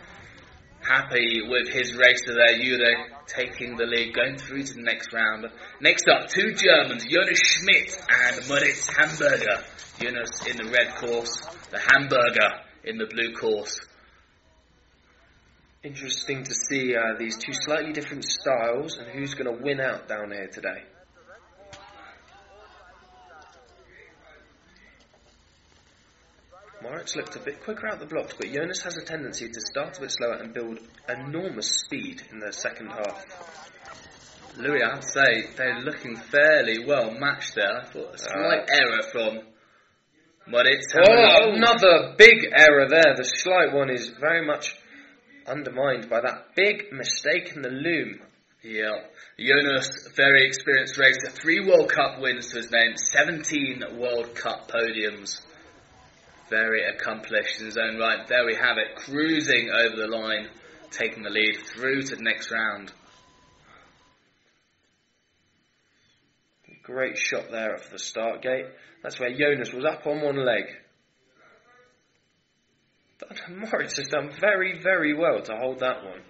happy with his racer there, Jure taking the lead, going through to the next round. Next up, two Germans, Jonas Schmidt and Moritz Hamburger. Jonas in the red course, the Hamburger in the blue course. Interesting to see uh, these two slightly different styles and who's going to win out down here today. Moritz looked a bit quicker out the blocks, but Jonas has a tendency to start a bit slower and build enormous speed in the second half. Louis, I have to say, they're looking fairly well matched there. I thought a uh, slight error from Moritz. Oh, another big error there. The slight one is very much undermined by that big mistake in the loom. Yeah. Jonas, very experienced racer, three World Cup wins to his name, 17 World Cup podiums. Very accomplished in his own right. There we have it, cruising over the line, taking the lead through to the next round. Great shot there off the start gate. That's where Jonas was up on one leg. But Moritz has done very, very well to hold that one.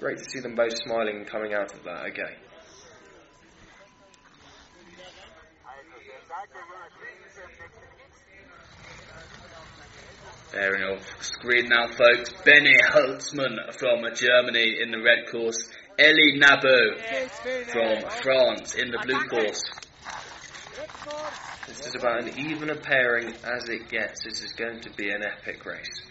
Great to see them both smiling and coming out of that okay. Bearing off screen now, folks. Benny Holtzmann from Germany in the red course. Elie Nabo from France in the blue course. This is about an even a pairing as it gets. This is going to be an epic race.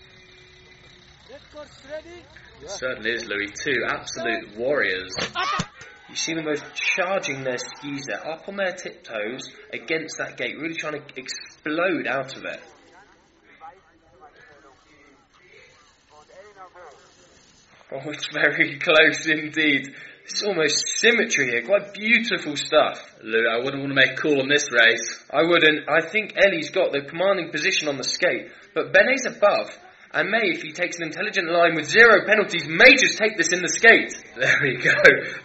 Certainly is, Louis. Two absolute warriors. You see them both charging their skis there, up on their tiptoes against that gate, really trying to explode out of it. Oh, it's very close indeed. It's almost symmetry here, quite beautiful stuff. Louis, I wouldn't want to make a call on this race. I wouldn't. I think Elie's got the commanding position on the skate, but Benet's above. And May, if he takes an intelligent line with zero penalties, may just take this in the skate. There we go.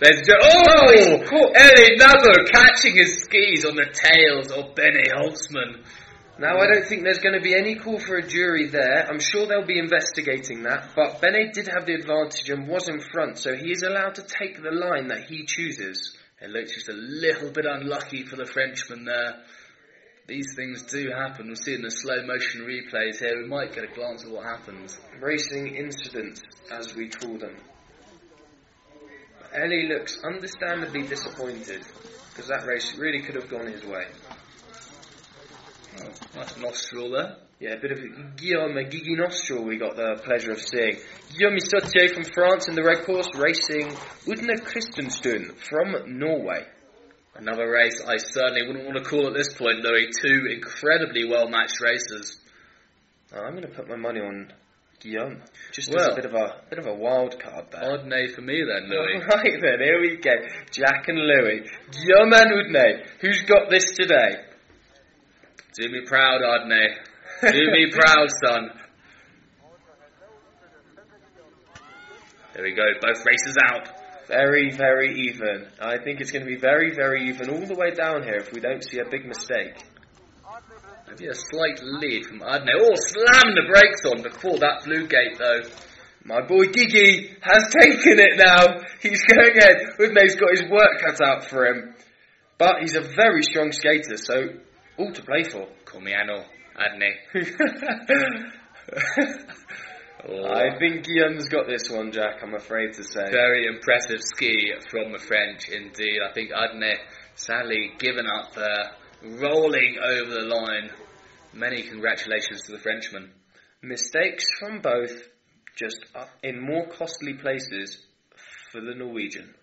There's jo- oh, oh caught. Elie Nabo catching his skis on the tails of Benny Holtzmann. Now, I don't think there's going to be any call for a jury there. I'm sure they'll be investigating that. But Benet did have the advantage and was in front, so he is allowed to take the line that he chooses. It looks just a little bit unlucky for the Frenchman there. These things do happen. We'll see in the slow motion replays here. We might get a glance at what happens. Racing incidents, as we call them. Elie looks understandably disappointed because that race really could have gone his way. Oh, nice nostril there. Yeah, a bit of Guillaume Gigi Nostril we got the pleasure of seeing. Guillaume Sautier from France in the red course racing Udne Christensen from Norway. Another race I certainly wouldn't want to call at this point, Louis. Two incredibly well matched races. Uh, I'm going to put my money on Guillaume. Just as a bit of a bit of a wild card there. Odd nay for me then, Louis. Right then, here we go. Jack and Louis. Guillaume and Udne. Who's got this today? Do me proud, Adney. Do me proud, son. There we go, both races out. Very, very even. I think it's going to be very, very even all the way down here if we don't see a big mistake. Maybe a slight lead from Adne. Oh, slam the brakes on before that blue gate though. My boy Gigi has taken it now. He's going ahead. Udne's got his work cut out for him. But he's a very strong skater, so all to play for. Call Comiano, Adne. oh, I think Guillaume's got this one, Jack, I'm afraid to say. very impressive ski from the French indeed. I think Adne sadly given up there, rolling over the line. Many congratulations to the Frenchman. Mistakes from both, just in more costly places for the Norwegian.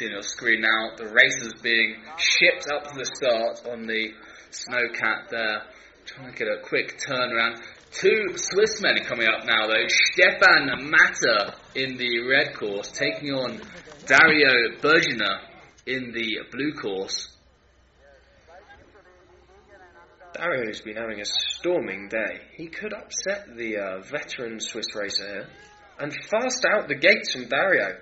See on your screen now the racers being shipped up to the start on the snowcat there. Trying to get a quick turnaround. Two Swiss men coming up now though. Stefan Matter in the red course taking on Dario Bergina in the blue course. Dario's been having a storming day. He could upset the uh, veteran Swiss racer here. And fast out the gates from Dario.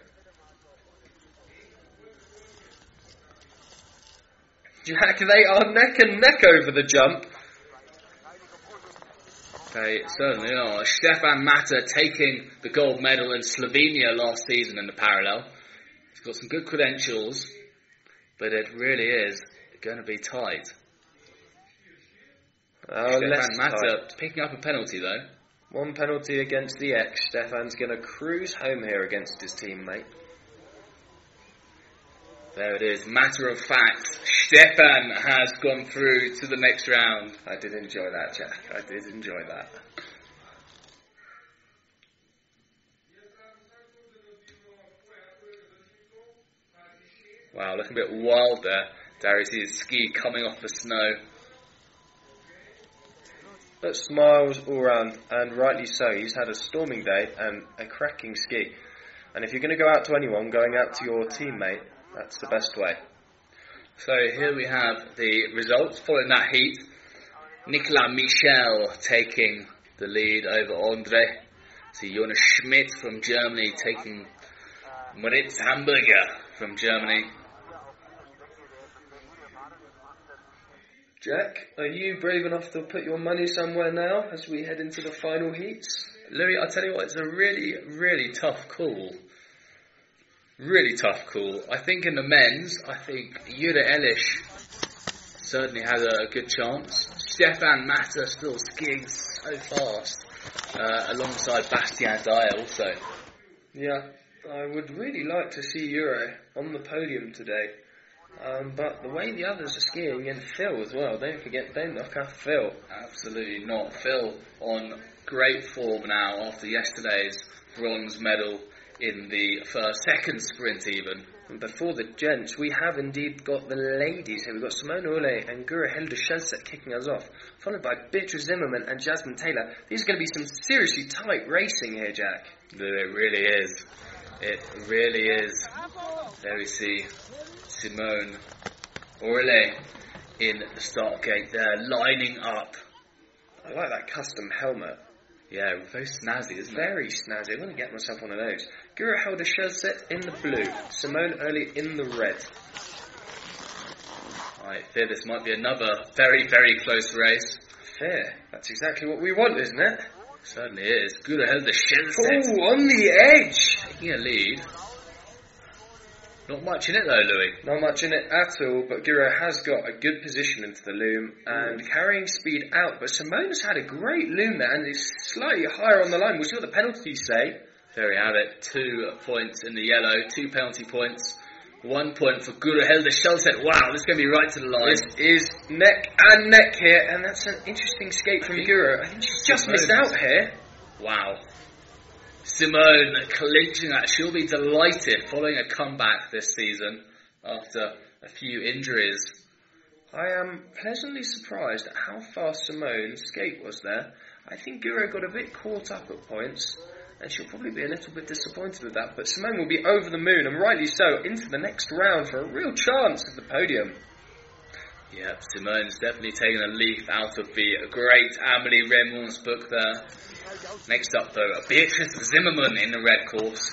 Jack, they are neck and neck over the jump. They certainly are. Stefan Matter taking the gold medal in Slovenia last season in the parallel. He's got some good credentials, but it really is going to be tight. Oh, Stefan Matter tight. picking up a penalty though. One penalty against the X. Stefan's going to cruise home here against his teammate. There it is. Matter of fact, Stefan has gone through to the next round. I did enjoy that, Jack. I did enjoy that. Wow, looking a bit wild there. Darius sees ski coming off the snow. But smiles all round, and rightly so. He's had a storming day and a cracking ski. And if you're going to go out to anyone, going out to your teammate, that's the best way. So here we have the results following that heat. Nicolas Michel taking the lead over Andre. See Jonas Schmidt from Germany taking Moritz Hamburger from Germany. Jack, are you brave enough to put your money somewhere now as we head into the final heats? Louis, I tell you what, it's a really, really tough call. Really tough call. I think in the men's, I think Jure Elish certainly has a good chance. Stefan Matter still skiing so fast, uh, alongside Bastien Dayer also. Yeah, I would really like to see Jure on the podium today. Um, but the way the others are skiing, and Phil as well, don't forget, don't knock off Phil. Absolutely not. Phil on great form now after yesterday's bronze medal in the first, second sprint even. And before the gents, we have indeed got the ladies here. We've got Simone Oehrli and Guro Helde kicking us off, followed by Beatrice Zimmerman and Jasmine Taylor. These are going to be some seriously tight racing here, Jack. It really is. It really is. There we see Simone Oehrli in the start gate there, lining up. I like that custom helmet. Yeah, very snazzy, isn't it? Very snazzy. I'm going to get myself one of those. Guro Helde Skjelseth in the blue, Simone Oehrli in the red. I fear this might be another very, very close race. Fair. That's exactly what we want, isn't it? Certainly is. Guro Helde Oh, on the edge! taking a lead. Not much in it though, Louis. Not much in it at all, but Guro has got a good position into the loom and carrying speed out. But Simone's had a great loom there and is slightly higher on the line. We'll see what the penalties say. There we have it. Two points in the yellow, two penalty points. One point for Guro Helde Skjelseth. Wow, this is going to be right to the line. This is neck and neck here, and that's an interesting skate from Guro. I think she's just Simone missed out here. Wow. Simone clinching that. She'll be delighted following a comeback this season after a few injuries. I am pleasantly surprised at how fast Simone's skate was there. I think Guro got a bit caught up at points, and she'll probably be a little bit disappointed with that. But Simone will be over the moon, and rightly so, into the next round for a real chance at the podium. Yeah, Simone's definitely taken a leaf out of the great Amelie Reymond's book there. Next up, though, Beatrice Zimmerman in the red course,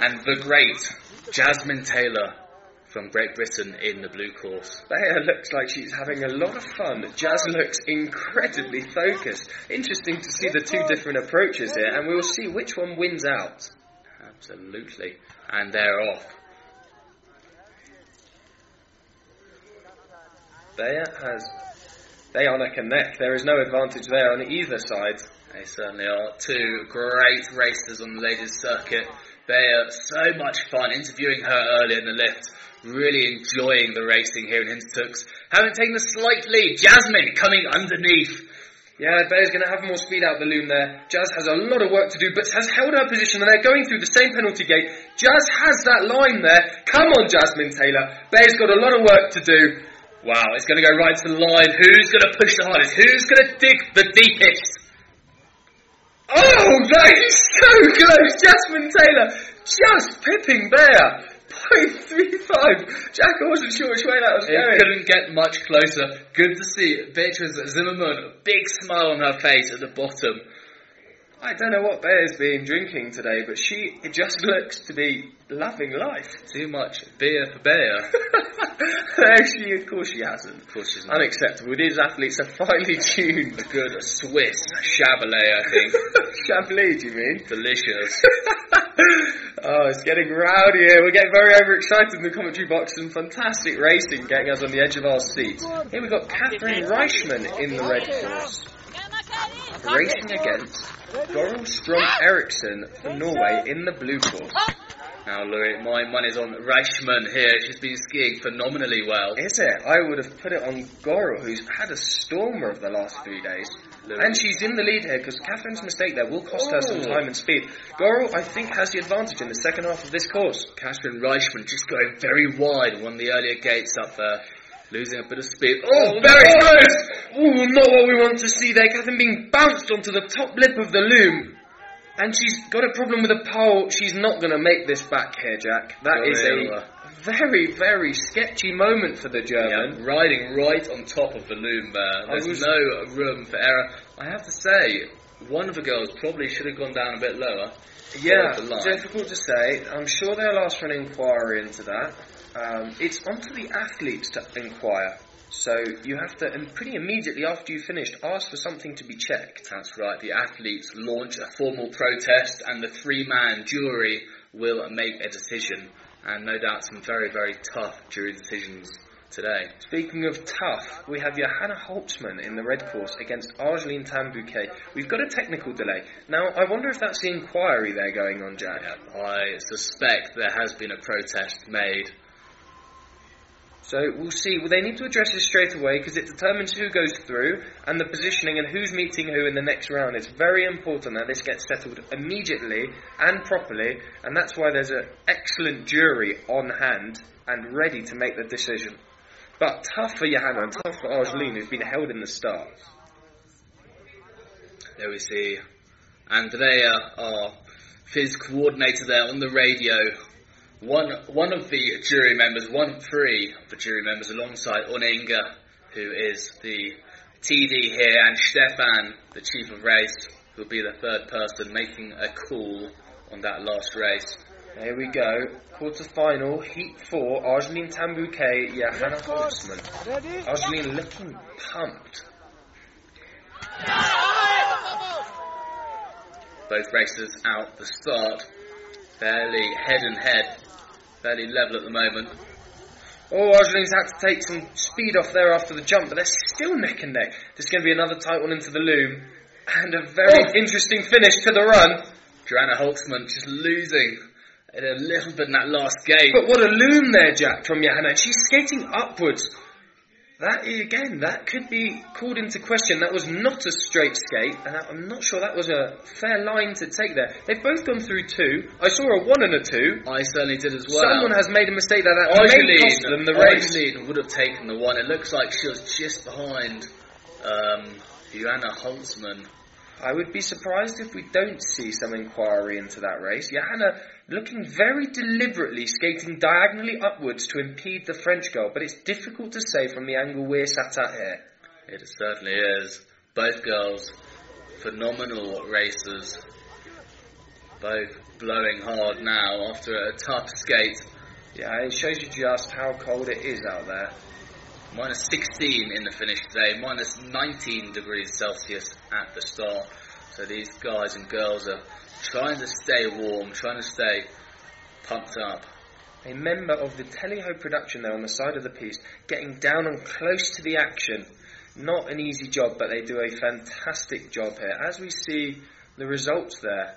and the great Jasmine Taylor from Great Britain in the blue course. Beyer looks like she's having a lot of fun. Jazz looks incredibly focused. Interesting to see the two different approaches here, and we will see which one wins out. Absolutely. And they're off. Beyer has. They are neck and neck. There is no advantage there on either side. They certainly are. Two great racers on the ladies' circuit. They are so much fun interviewing her earlier in the lift really enjoying the racing here in Hintertux. Having taken a slight lead, Jasmine coming underneath. Yeah, Beyer's going to have more speed out the loom there. Jazz has a lot of work to do, but has held her position, and they're going through the same penalty gate. Jazz has that line there. Come on, Jasmine Taylor. Beyer's got a lot of work to do. Wow, it's going to go right to the line. Who's going to push the hardest? Who's going to dig the deepest? Oh, that is so close! Jasmine Taylor just pipping Beyer. 0.35. Jack, I wasn't sure which way that was it going. couldn't get much closer. Good to see Beatrice Zimmerman, a big smile on her face at the bottom. I don't know what Beyer's been drinking today, but she it just looks to be loving life. Too much beer for Beyer. no, she, of course she hasn't. Of course she's not. Unacceptable. These athletes are finely tuned. A good Swiss Chablais, I think. Chablis, do you mean? Delicious. oh, it's getting rowdy here. We're getting very overexcited in the commentary box. Some fantastic racing getting us on the edge of our seats. Here we've got Catherine Reichman in the red course. Racing against Goril Strom Eriksen for Norway in the blue course. Now, Louis, my money's on Reichman here. She's been skiing phenomenally well. Is it? I would have put it on Goril, who's had a stormer of the last three days. Louis. And she's in the lead here because Catherine's mistake there will cost her some Oh. time and speed. Goril, I think, has the advantage in the second half of this course. Catherine Reichman just going very wide, one of the earlier gates up there, losing a bit of speed. Oh, oh very close! Ooh, not what we want to see there. Catherine being bounced onto the top lip of the loom. And she's got a problem with a pole. She's not going to make this back here, Jack. That is Gorilla. a very, very sketchy moment for the German. Yeah, riding right on top of the loom there. There's was- no room for error. I have to say, one of the girls probably should have gone down a bit lower. Yeah, Off the line. difficult to say. I'm sure they'll ask for an inquiry into that. Um, it's onto the athletes to inquire. So you have to, and pretty immediately after you've finished, ask for something to be checked. That's right, the athletes launch a formal protest and the three-man jury will make a decision. And no doubt some very, very tough jury decisions today. Speaking of tough, we have Johanna Holzmann in the red course against Argeline Tan-Bouquet. We've got a technical delay. Now, I wonder if that's the inquiry there going on, Jack. Yeah, I suspect there has been a protest made. So we'll see. Well, they need to address this straight away because it determines who goes through and the positioning and who's meeting who in the next round. It's very important that this gets settled immediately and properly, and that's why there's an excellent jury on hand and ready to make the decision. But tough for Johanna and tough for Argeline, who's been held in the start. There we see Andrea, our FIS coordinator there on the radio. One, one of the jury members, one of three of the jury members alongside Oninga, who is the TD here, and Stefan, the chief of race, who will be the third person making a call on that last race. Here we go. Quarter final, heat four, Argeline Tan-Bouquet, Johanna Holzmann. Argeline looking pumped. Both racers out the start, fairly head and head, fairly level at the moment. Oh, Argeline's had to take some speed off there after the jump, but they're still neck and neck. There's going to be another tight one into the loom, and a very Oh. interesting finish to the run. Johanna Holzmann just losing a little bit in that last gate. But what a loom there, Jack, from Johanna. She's skating upwards. That again, that could be called into question. That was not a straight skate, and I'm not sure that was a fair line to take there. They've both gone through two. I saw a one and a two. I certainly did as well. Someone has made a mistake there. That may cost them the race. Would have taken the one. It looks like she was just behind um, Johanna Holzmann. I would be surprised if we don't see some inquiry into that race. Johanna looking very deliberately skating diagonally upwards to impede the French girl, but it's difficult to say from the angle we're sat at here. It certainly is. Both girls, phenomenal racers. Both blowing hard now after a tough skate. Yeah, it shows you just how cold it is out there. Minus 16 in the finish today, minus 19 degrees Celsius at the start. So these guys and girls are trying to stay warm, trying to stay pumped up. A member of the Teleho production there on the side of the piste, getting down and close to the action. Not an easy job, but they do a fantastic job here. As we see the results there.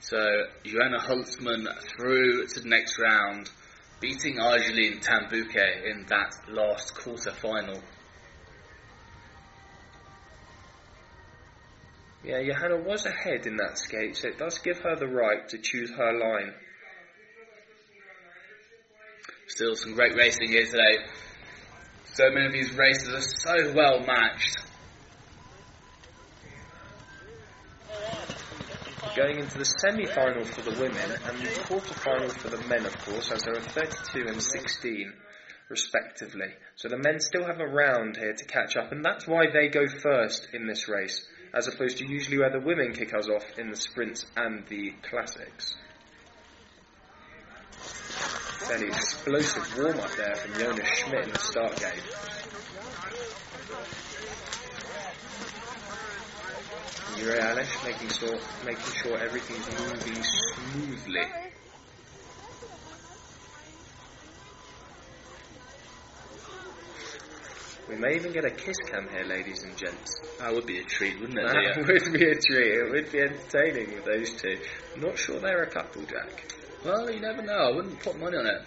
So Johanna Holzmann through to the next round, beating Argeline Tan-Bouquet in that last quarter final. Yeah, Johanna was ahead in that skate, so it does give her the right to choose her line. Still some great racing here today. So many of these races are so well matched. Going into the semi-final for the women and the quarter-final for the men, of course, as there are 32 and 16 respectively. So the men still have a round here to catch up, and that's why they go first in this race as opposed to usually where the women kick us off in the sprints and the classics. Fairly explosive warm up there from Jonas Schmidt in the start gate. Jure Alish making sure, making sure everything's moving smoothly. We may even get a kiss cam here, ladies and gents. That would be a treat, wouldn't it? That Leah? would be a treat. It would be entertaining with those two. I'm not sure they're a couple, Jack. Well, you never know. I wouldn't put money on it.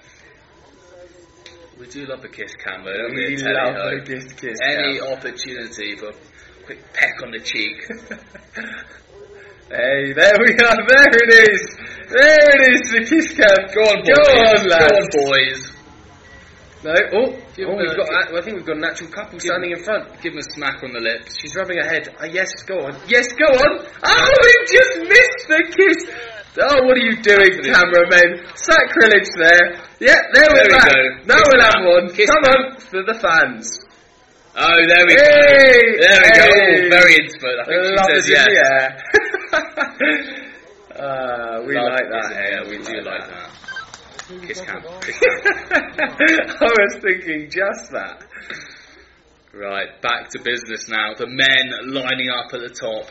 We do love a kiss cam, though, don't we? We love a kiss kiss Any cam. opportunity for a quick peck on the cheek. Hey, there we are. There it is. There it is. The kiss cam. Go on, boys. Go on, lads. Go on, boys. No. Oh, Give oh we've a- got. I think we've got an actual couple standing in front. Give him a smack on the lips. She's rubbing her head. Uh, yes, go on. Yes, go on. Oh, we just missed the kiss. Oh, what are you doing, cameramen? Sacrilege there. Yeah, there, There we're we back. go. Now we'll have one. Kiss Come cam. on, for the fans. Oh, there we go. Hey, There we go. Oh, very intimate. I think she Love says is in yes. air. uh, we Love like that. the We do like that. Kiss cam. I was thinking just that. Right, back to business now. The men lining up at the top.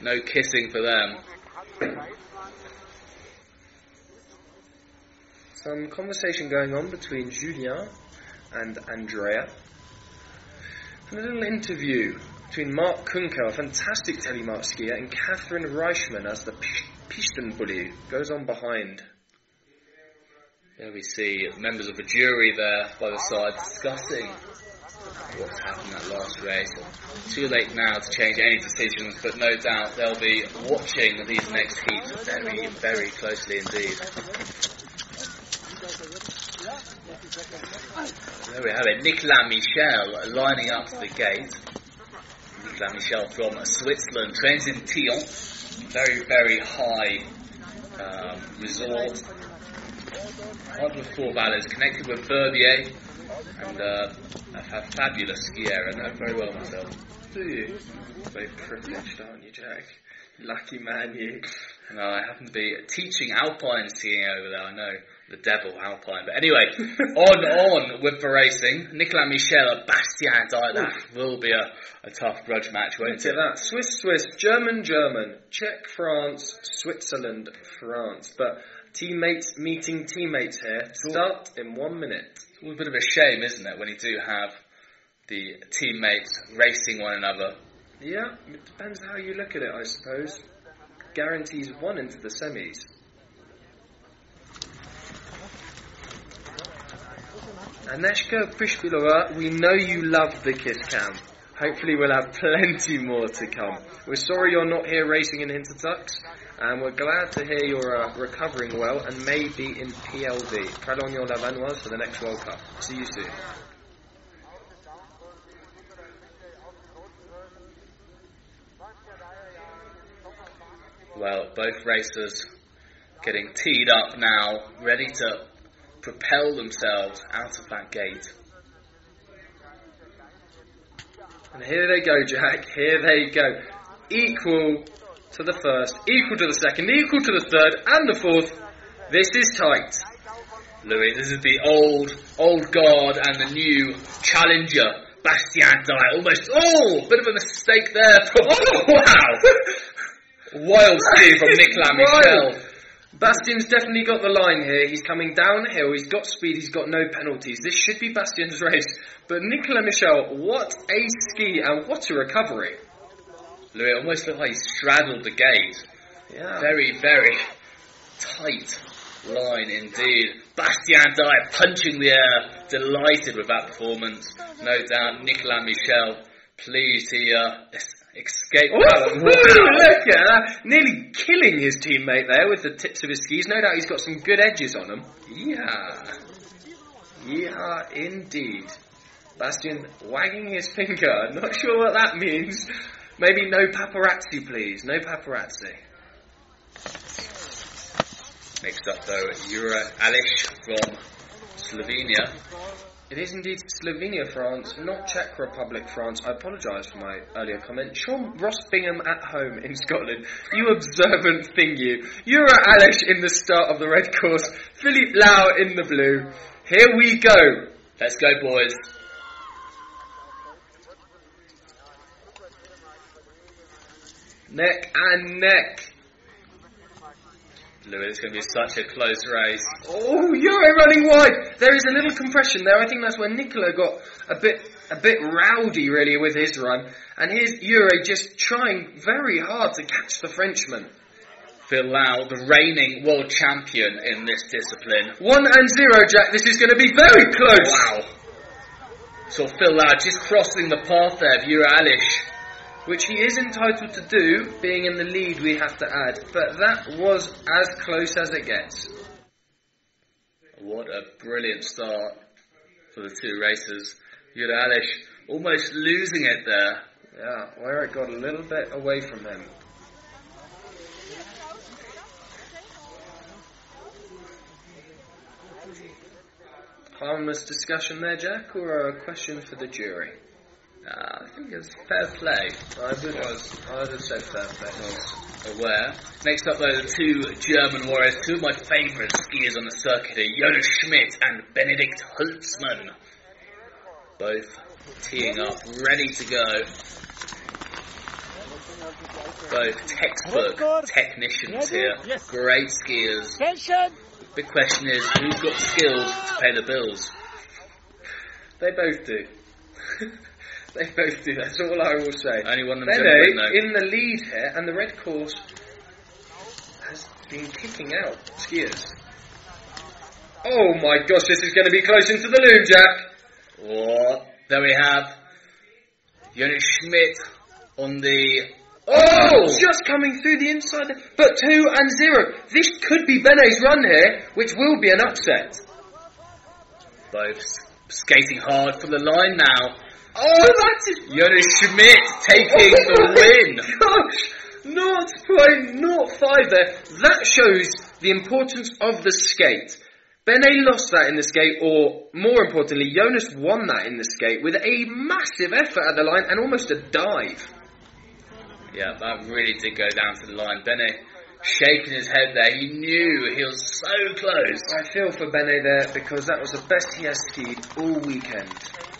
No kissing for them. Some conversation going on between Julien and Andrea. And a little interview between Mark Kunkel, a fantastic telemark skier, and Catherine Reichman as the Pish- PistenBully goes on behind. There we see members of the jury there by the side discussing what's happened that last race. Too late now to change any decisions, but no doubt they'll be watching these next heats very, very closely indeed. There we have it. Nicolas Michel lining up to the gate. Nicolas Michel from Switzerland, trains in Thyon. Very, very high um, resort. Hard with four valleys, connected with Verbier, and uh, a, a fabulous skier. I know very well myself. Do you? Very privileged, aren't you, Jack? Lucky man, you. And I happen to be teaching alpine skiing over there. I know the devil alpine, but anyway, on on with the racing. Nicolas Michel, Bastien Dayer. That will be a, a tough grudge match, won't Look at it? that. Swiss, Swiss, German, German, Czech, France, Switzerland, France. But teammates meeting teammates here. Start in one minute. It's always a bit of a shame, isn't it, when you do have the teammates racing one another. Yeah, it depends how you look at it, I suppose. Guarantees one into the semis. Aneshka Prishbilova, we know you love the kiss cam. Hopefully we'll have plenty more to come. We're sorry you're not here racing in Hintertux, and we're glad to hear you're uh, recovering well and may be in PLV, Pralognan Lavanoise, for the next World Cup. See you soon. Well, both racers getting teed up now, ready to propel themselves out of that gate. And here they go, Jack. Here they go. Equal to the first, equal to the second, equal to the third, and the fourth. This is tight. Louis, this is the old, old guard and the new challenger, Bastien Dayer. Almost, oh, bit of a mistake there. Oh, wow! Wild ski from Nicolas Michel. Bastien's definitely got the line here. He's coming downhill. He's got speed. He's got no penalties. This should be Bastien's race. But Nicolas Michel, what a ski and what a recovery. Louis, it almost looked like he straddled the gate. Yeah. Very, very tight line indeed. Bastien Dayer punching the air, delighted with that performance. No doubt Nicolas Michel pleased he uh, escaped Oh, that one. Wow. look at that. Nearly killing his teammate there with the tips of his skis. No doubt he's got some good edges on him. Yeah. Yeah, indeed. Bastien wagging his finger. Not sure what that means. Maybe no paparazzi, please. No paparazzi. Next up though, Jure uh, Alish from Slovenia. It is indeed Slovenia, France, not Czech Republic, France. I apologise for my earlier comment. Sean Ross Bingham at home in Scotland. You observant thing, you. Jure uh, Alish in the start of the red course. Philippe Lau in the blue. Here we go. Let's go, boys. Neck and neck. Louis, it's going to be such a close race. Oh, Jure running wide. There is a little compression there. I think that's where Nicola got a bit a bit rowdy really with his run, and here's Jure just trying very hard to catch the Frenchman. Phil Lau, the reigning world champion in this discipline. One and zero, Jack. This is going to be very close. Wow. So Phil Lau just crossing the path there of Jure Alish. Which he is entitled to do, being in the lead. We have to add, but that was as close as it gets. What a brilliant start for the two racers. Jure Alish almost losing it there. Yeah, where it got a little bit away from him. Harmless discussion there, Jack, or a question for the jury? Uh, I think it's fair play. I would, I would have said fair play. I was aware. Next up, though, the two German warriors, two of my favourite skiers on the circuit here, Jonas Schmidt and Benedikt Holzmann. Both teeing up, ready to go. Both textbook technicians here, great skiers. Big question is, who's got the skills to pay the bills? They both do. they both do. That's all I will say. Only one of win, in the lead here, and the red course has been kicking out skiers. Oh my gosh, this is going to be close into the loom, Jack. Oh, there we have Jonas Schmidt on the. Oh, oh, just coming through the inside, but two and zero. This could be Bene's run here, which will be an upset. Both skating hard for the line now. Oh, that is Jonas Schmidt taking oh the win. Gosh, not point not five there. That shows the importance of the skate. Bene lost that in the skate, or more importantly, Jonas won that in the skate with a massive effort at the line and almost a dive. Yeah, that really did go down to the line. Bene shaking his head there. He knew he was so close. I feel for Bene there because that was the best he has skied all weekend.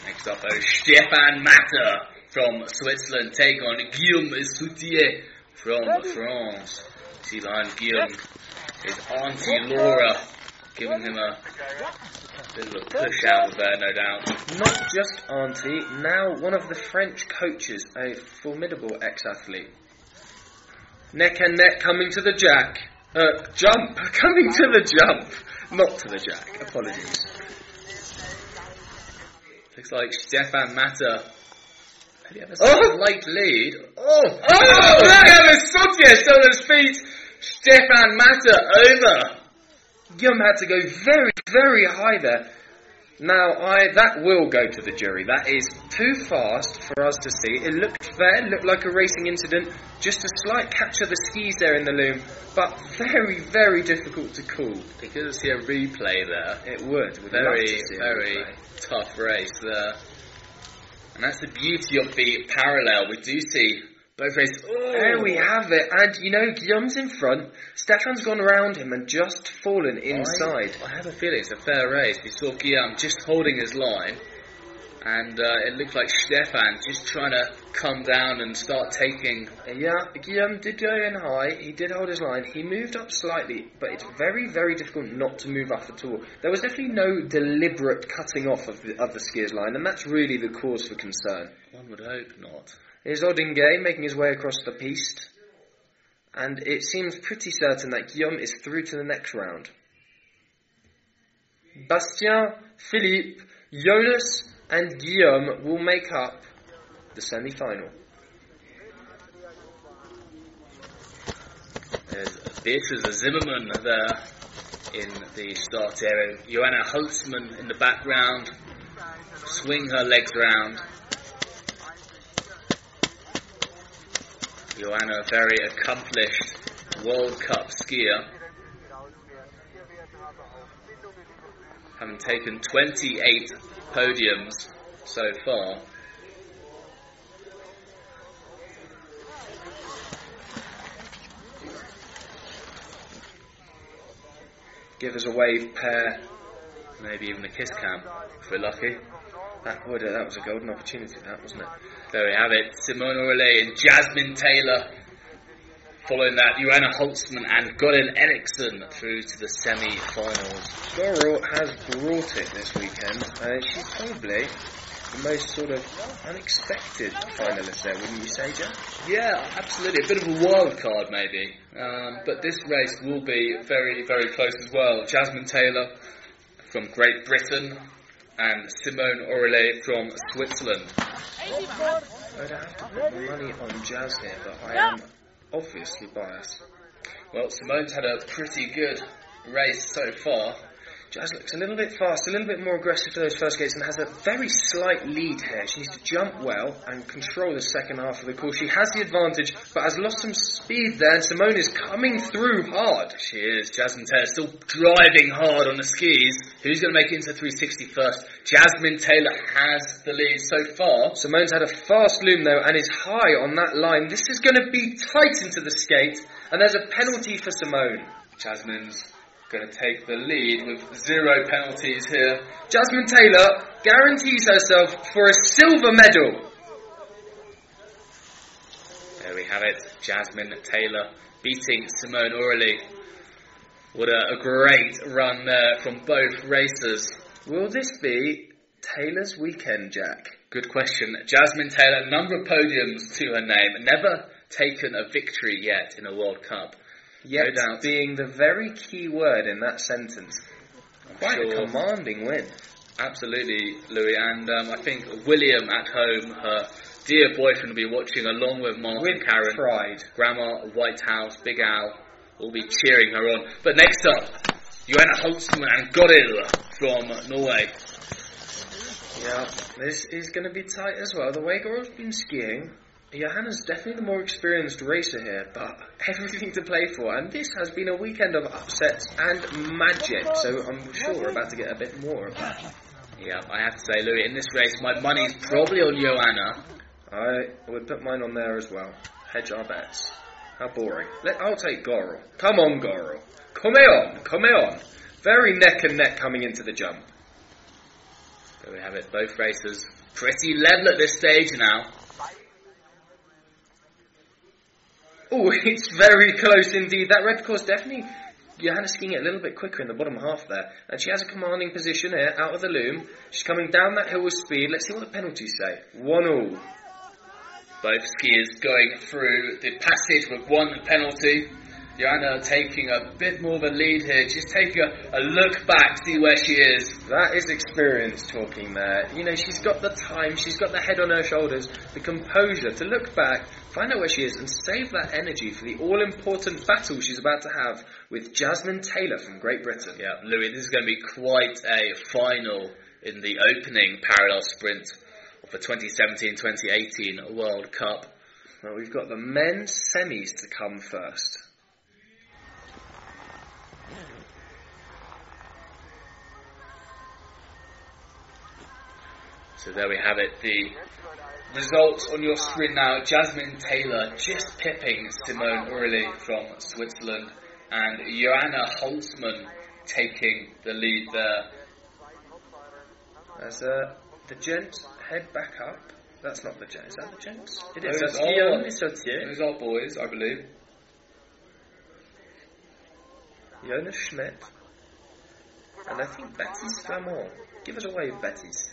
Next up, though, Stefan Matter from Switzerland take on Guillaume Soutier from France. See behind Guillaume, his auntie Laura giving him a bit of a push out of there, no doubt. Not just Auntie, now one of the French coaches, a formidable ex-athlete. Neck and neck coming to the jack. Uh, jump! Coming to the jump! Not to the jack, apologies. Looks like Stefan Matter. Did he have a Oh! slight lead? Oh! Oh, oh! look at his still on his feet! Stefan Matter over! Guillaume had to go very, very high there. Now, I that will go to the jury. That is too fast for us to see. It looked fair, looked like a racing incident, just a slight catch of the skis there in the loom, but very, very difficult to call. You could see a replay there. It would. We'd Very, very tough race there. And that's the beauty of the parallel. We do see Oh, There we have it, and you know, Guillaume's in front. Stefan's gone around him and just fallen inside. I, I have a feeling it's a fair race. We saw Guillaume just holding his line, and uh, it looked like Stefan just trying to come down and start taking. Yeah, Guillaume did go in high. He did hold his line. He moved up slightly, but it's very, very difficult not to move up at all. There was definitely no deliberate cutting off of the, of the skier's line, and that's really the cause for concern. One would hope not. Here's Odingue making his way across the piste, and it seems pretty certain that Guillaume is through to the next round. Bastien, Philippe, Jonas, and Guillaume will make up the semi-final. There's Beatrice Zimmerman there in the start area. Johanna Holzmann in the background. Swing her legs round. Johanna, a very accomplished World Cup skier. Having taken 28 podiums so far. Give us a wave pair. Maybe even a kiss cam, if we're lucky. That would that was a golden opportunity, that wasn't it? There we have it. Simone Oehrli and Jasmine Taylor. Following that, Johanna Holzmann and Goril Eriksen through to the semi-finals. Goro has brought it this weekend. Uh, she's probably the most sort of unexpected finalist there, wouldn't you say, Jack? Yeah, absolutely. A bit of a wild card, maybe. Um, but this race will be very, very close as well. Jasmine Taylor from Great Britain and Simone Oehrli from Switzerland. I'd have to put money on Jazz here, but I am obviously biased. Well, Simone's had a pretty good race so far. Jazz looks a little bit fast, a little bit more aggressive for those first gates, and has a very slight lead here. She needs to jump well and control the second half of the course. She has the advantage, but has lost some speed there, and Simone is coming through hard. She is. Jasmine Taylor still driving hard on the skis. Who's going to make it into 360 first? Jasmine Taylor has the lead so far. Simone's had a fast loom though and is high on that line. This is going to be tight into the skate, and there's a penalty for Simone. Jasmine's going to take the lead with zero penalties here. Jasmine Taylor guarantees herself for a silver medal. There we have it. Jasmine Taylor beating Simone Oehrli. What a, a great run there from both racers. Will this be Taylor's weekend, Jack? Good question. Jasmine Taylor, number of podiums to her name, never taken a victory yet in a World Cup. Yet No doubt. being the very key word in that sentence. Quite sure. a commanding win. Absolutely, Louis. And um, I think William at home, her dear boyfriend, will be watching along with Mark With and Karen. pride. Grandma White House, Big Al, will be cheering her on. But next up, Johanna Holzmann and Goril from Norway. Yeah, this is going to be tight as well. The way Goro's been skiing, Johanna's definitely the more experienced racer here, but everything to play for. And this has been a weekend of upsets and magic, so I'm sure we're about to get a bit more of that. Yeah, I have to say, Louis, in this race, my money's probably on Johanna. I would put mine on there as well. Hedge our bets. How boring. Let, I'll take Goro. Come on, Goro. Come on, come on. Very neck and neck coming into the jump. There we have it, both racers pretty level at this stage now. Oh, it's very close indeed. That red course definitely. Johanna's skiing it a little bit quicker in the bottom half there. And she has a commanding position here, out of the loom. She's coming down that hill with speed. Let's see what the penalties say. One all. Both skiers going through the passage with one penalty. Johanna taking a bit more of a lead here, just taking a, a look back, see where she is. That is experience talking there. You know, she's got the time, she's got the head on her shoulders, the composure to look back, find out where she is, and save that energy for the all important battle she's about to have with Jasmine Taylor from Great Britain. Yeah, Louis, this is going to be quite a final in the opening parallel sprint of the 2017-2018 World Cup. Well, we've got the men's semis to come first. So there we have it. The results on your screen now. Jasmine Taylor just pipping Simone Oehrli from Switzerland, and Johanna Holzmann taking the lead there. As uh, the gents head back up. That's not the gents. Is that the gents? It is. That's Guillaume Sautier, Those are boys, I believe. Jonas Schmidt, and I think Baptiste Flamand. Give us away, Baptiste.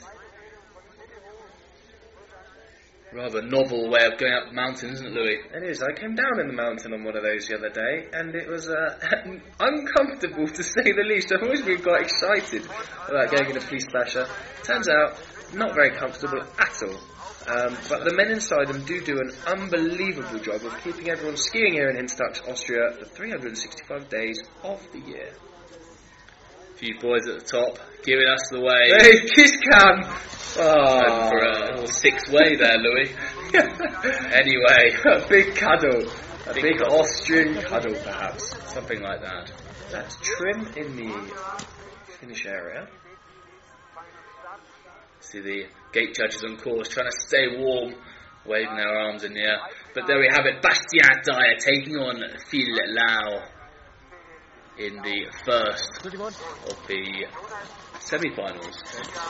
Rather novel way of going up the mountain, isn't it, Louis? It is. I came down in the mountain on one of those the other day, and it was uh, uncomfortable to say the least. I've always been quite excited about going in a piste basher. Turns out, not very comfortable at all. Um, but the men inside them do do an unbelievable job of keeping everyone skiing here in Hintertux, Austria, for 365 days of the year. Few boys at the top giving us the way. Hey, kiss cam! And for Oh. a little six way there, Louis. Anyway, a big cuddle. A Big big cuddle. Austrian cuddle, perhaps. something like that. That's trim in the finish area. See the gate judges on course trying to stay warm, waving their arms in the air. But there we have it, Bastien Dayer taking on Phil Lau in the first of the semi-finals.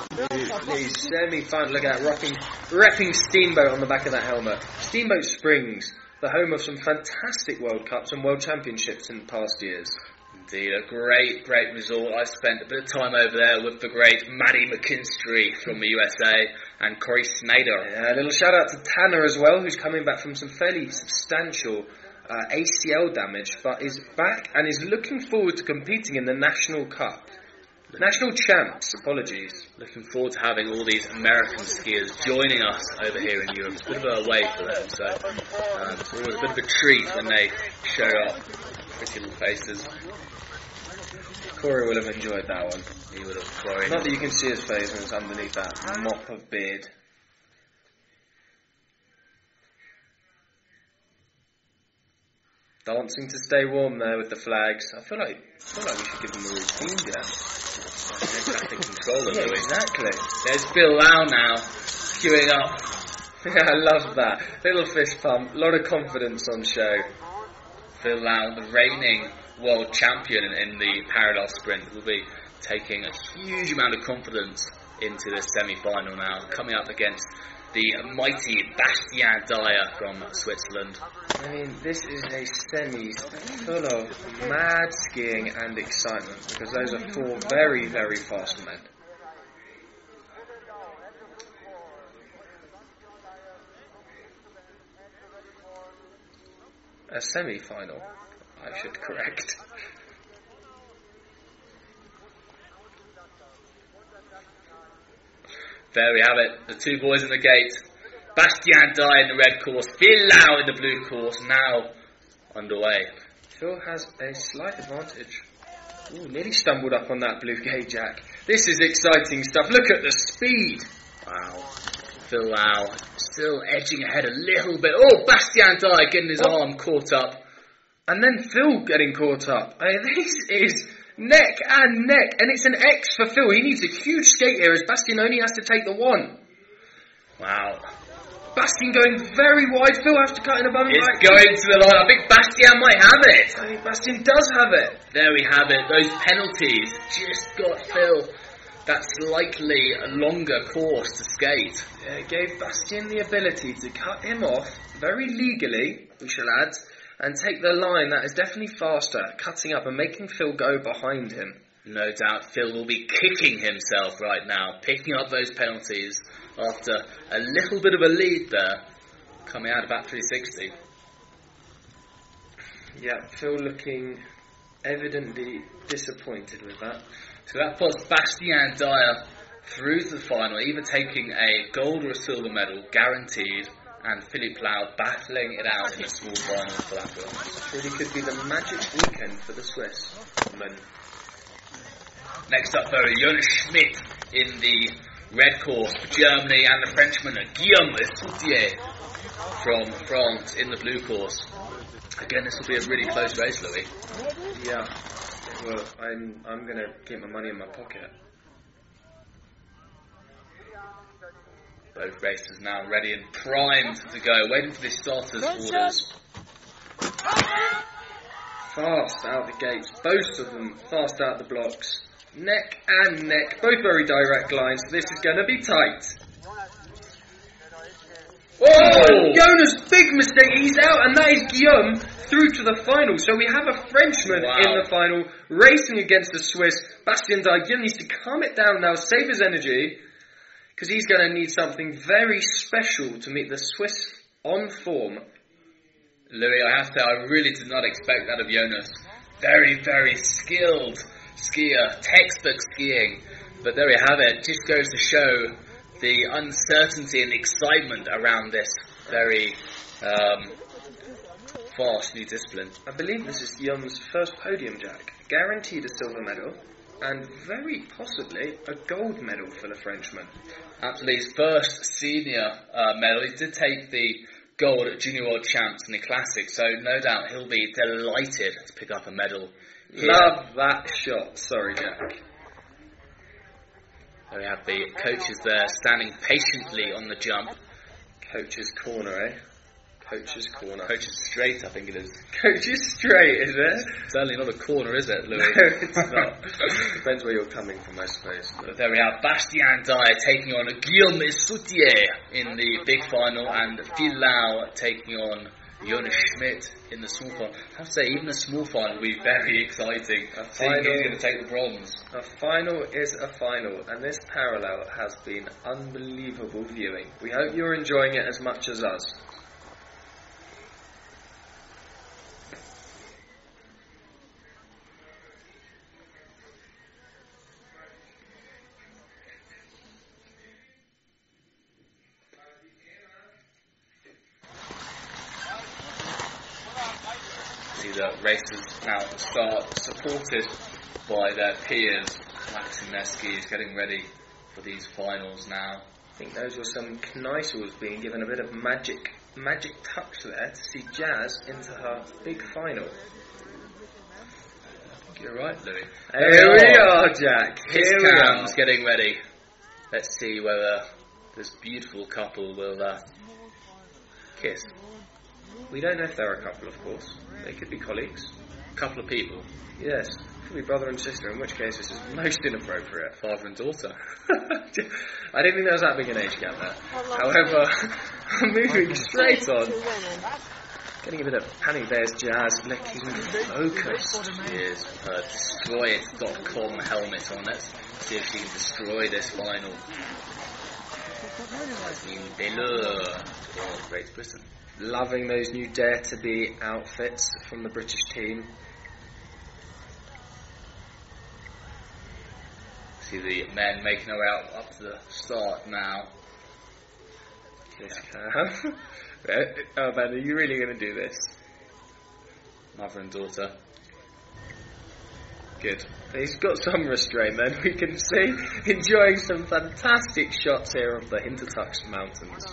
The semi-final. Look at that rocking, repping Steamboat on the back of that helmet. Steamboat Springs, the home of some fantastic World Cups and World Championships in the past years. Indeed, a great, great resort. I spent a bit of time over there with the great Maddie McKinstry from the USA and Corey Snyder. Yeah, a little shout out to Tanner as well, who's coming back from some fairly substantial uh, ACL damage, but is back and is looking forward to competing in the National Cup. National champs, apologies. Looking forward to having all these American skiers joining us over here in Europe. It's a bit of a way for them, so um, it's always a bit of a treat when they show up. Pretty little faces. Corey will have enjoyed that one. He would have thrown. Not that you can see his face when it's underneath that mop of beard. Dancing to stay warm there with the flags. I feel like I feel like we should give them a routine, yeah. Control of Yeah, exactly. There's Phil Lau now, queuing up. Yeah, I love that. Little fist pump, a lot of confidence on show. Phil Lau, the reigning world champion in, in the parallel sprint, will be taking a huge amount of confidence into the semi-final now, coming up against the mighty Bastien Dayer from Switzerland. I mean, this is a semis full of mad skiing and excitement because those are four very, very fast men. A semi final, I should correct. There we have it, the two boys in the gate. Bastien Dayer in the red course, Phil Lau in the blue course, now underway. Phil has a slight advantage. Ooh, nearly stumbled up on that blue gate jack. This is exciting stuff. Look at the speed. Wow. Phil Lau still edging ahead a little bit. Oh, Bastien Dayer getting his Oh. arm caught up. And then Phil getting caught up. I mean, this is neck and neck, and it's an X for Phil. He needs a huge skate here, as Bastien only has to take the one. Wow. Bastien going very wide. Phil has to cut in above him. It's Right. going to the line. I think Bastien might have it. I think Bastien does have it. There we have it. Those penalties just got Phil that slightly longer course to skate. Yeah, it gave Bastien the ability to cut him off very legally, we shall add, and take the line that is definitely faster, cutting up and making Phil go behind him. No doubt Phil will be kicking himself right now, picking up those penalties after a little bit of a lead there, coming out about 360. Yeah, Phil looking evidently disappointed with that. So that puts Bastien Dayer through to the final, either taking a gold or a silver medal, guaranteed, and Philippe Lau battling it out in the small final bronze. Really could be the magic weekend for the Swiss. Next up, though, Jonas Schmidt in the red course for Germany and the Frenchman Guillaume Soutier from France in the blue course. Again, this will be a really close race, Louis. Yeah. Well, I'm I'm gonna keep my money in my pocket. Both racers now ready and primed to go, waiting for the starters' orders. Fast out the gates, both of them fast out the blocks. Neck and neck, both very direct lines, this is going to be tight. Oh, Jonas, big mistake, he's out, and that is Guillaume through to the final. So we have a Frenchman Wow. in the final, racing against the Swiss. Bastien Daguil needs to calm it down now, save his energy, because he's going to need something very special to meet the Swiss on form. Louis, I have to say, I really did not expect that of Jonas. Very, very skilled skier, textbook skiing. But there we have it. Just goes to show the uncertainty and excitement around this very um, fast new discipline. I believe this is Young's first podium, Jack. Guaranteed a silver medal, and very possibly a gold medal for the Frenchman. His first senior uh, medal. He did take the gold at Junior World Champs in the Classic, so no doubt he'll be delighted to pick up a medal. here. Love that shot. Sorry, Jack. There we have the coaches there standing patiently on the jump. Coach's corner, eh? Coach's corner. Coaches straight, I think it is. Coach's straight, is it? Certainly not a corner, is it, Louis? No, it's not. Depends where you're coming from, I suppose. But there we have Bastien Dayer taking on Guillaume Soutier in the big final, and Phil Lau taking on Jonas Schmidt in the small final. I have to say, even the small final will be very exciting. A Seeing final- going to take the bronze. A final is a final, and this parallel has been unbelievable viewing. We hope you're enjoying it as much as us. See the racers now start supported by their peers, waxing their skis, getting ready for these finals now. I think those were some Kneissls being given a bit of magic magic touch there to see Jazz into her big final. You're right, Louis. Here we are, Jack. Kiss Here we are. cams getting ready. Let's see whether this beautiful couple will uh, kiss. We don't know if they're a couple, of course. They could be colleagues. A couple of people, Yes, could be brother and sister, in which case this is most inappropriate. father and daughter. I didn't think there was that big an age gap there. However, moving straight on, getting a bit of Panic Bears jazz looking focused. She is with her destroyit.com helmet on. Let's see if she can destroy this final. Jasmine Taylor for Great Britain. Loving those new Dare to Be outfits from the British team. See the men making their way out up to the start now. Kiss cam. Eh, oh man, are you really going to do this? Mother and daughter. Good. He's got some restraint then, we can see. Enjoying some fantastic shots here of the Hintertux Mountains.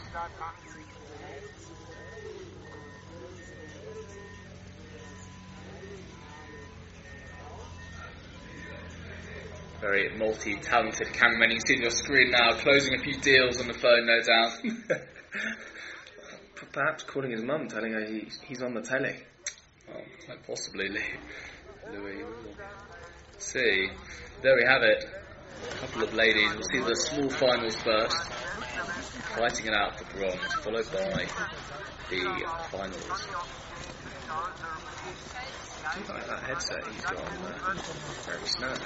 Very multi-talented cameraman. You can see on your screen now, closing a few deals on the phone, no doubt. Perhaps calling his mum, telling her he's, he's on the telly. Well, quite possibly, Louis. See. There we have it. A couple of ladies. We'll see the small finals first. Fighting it out for bronze, followed by the finals. Like that headset he's got on there. Very snappy.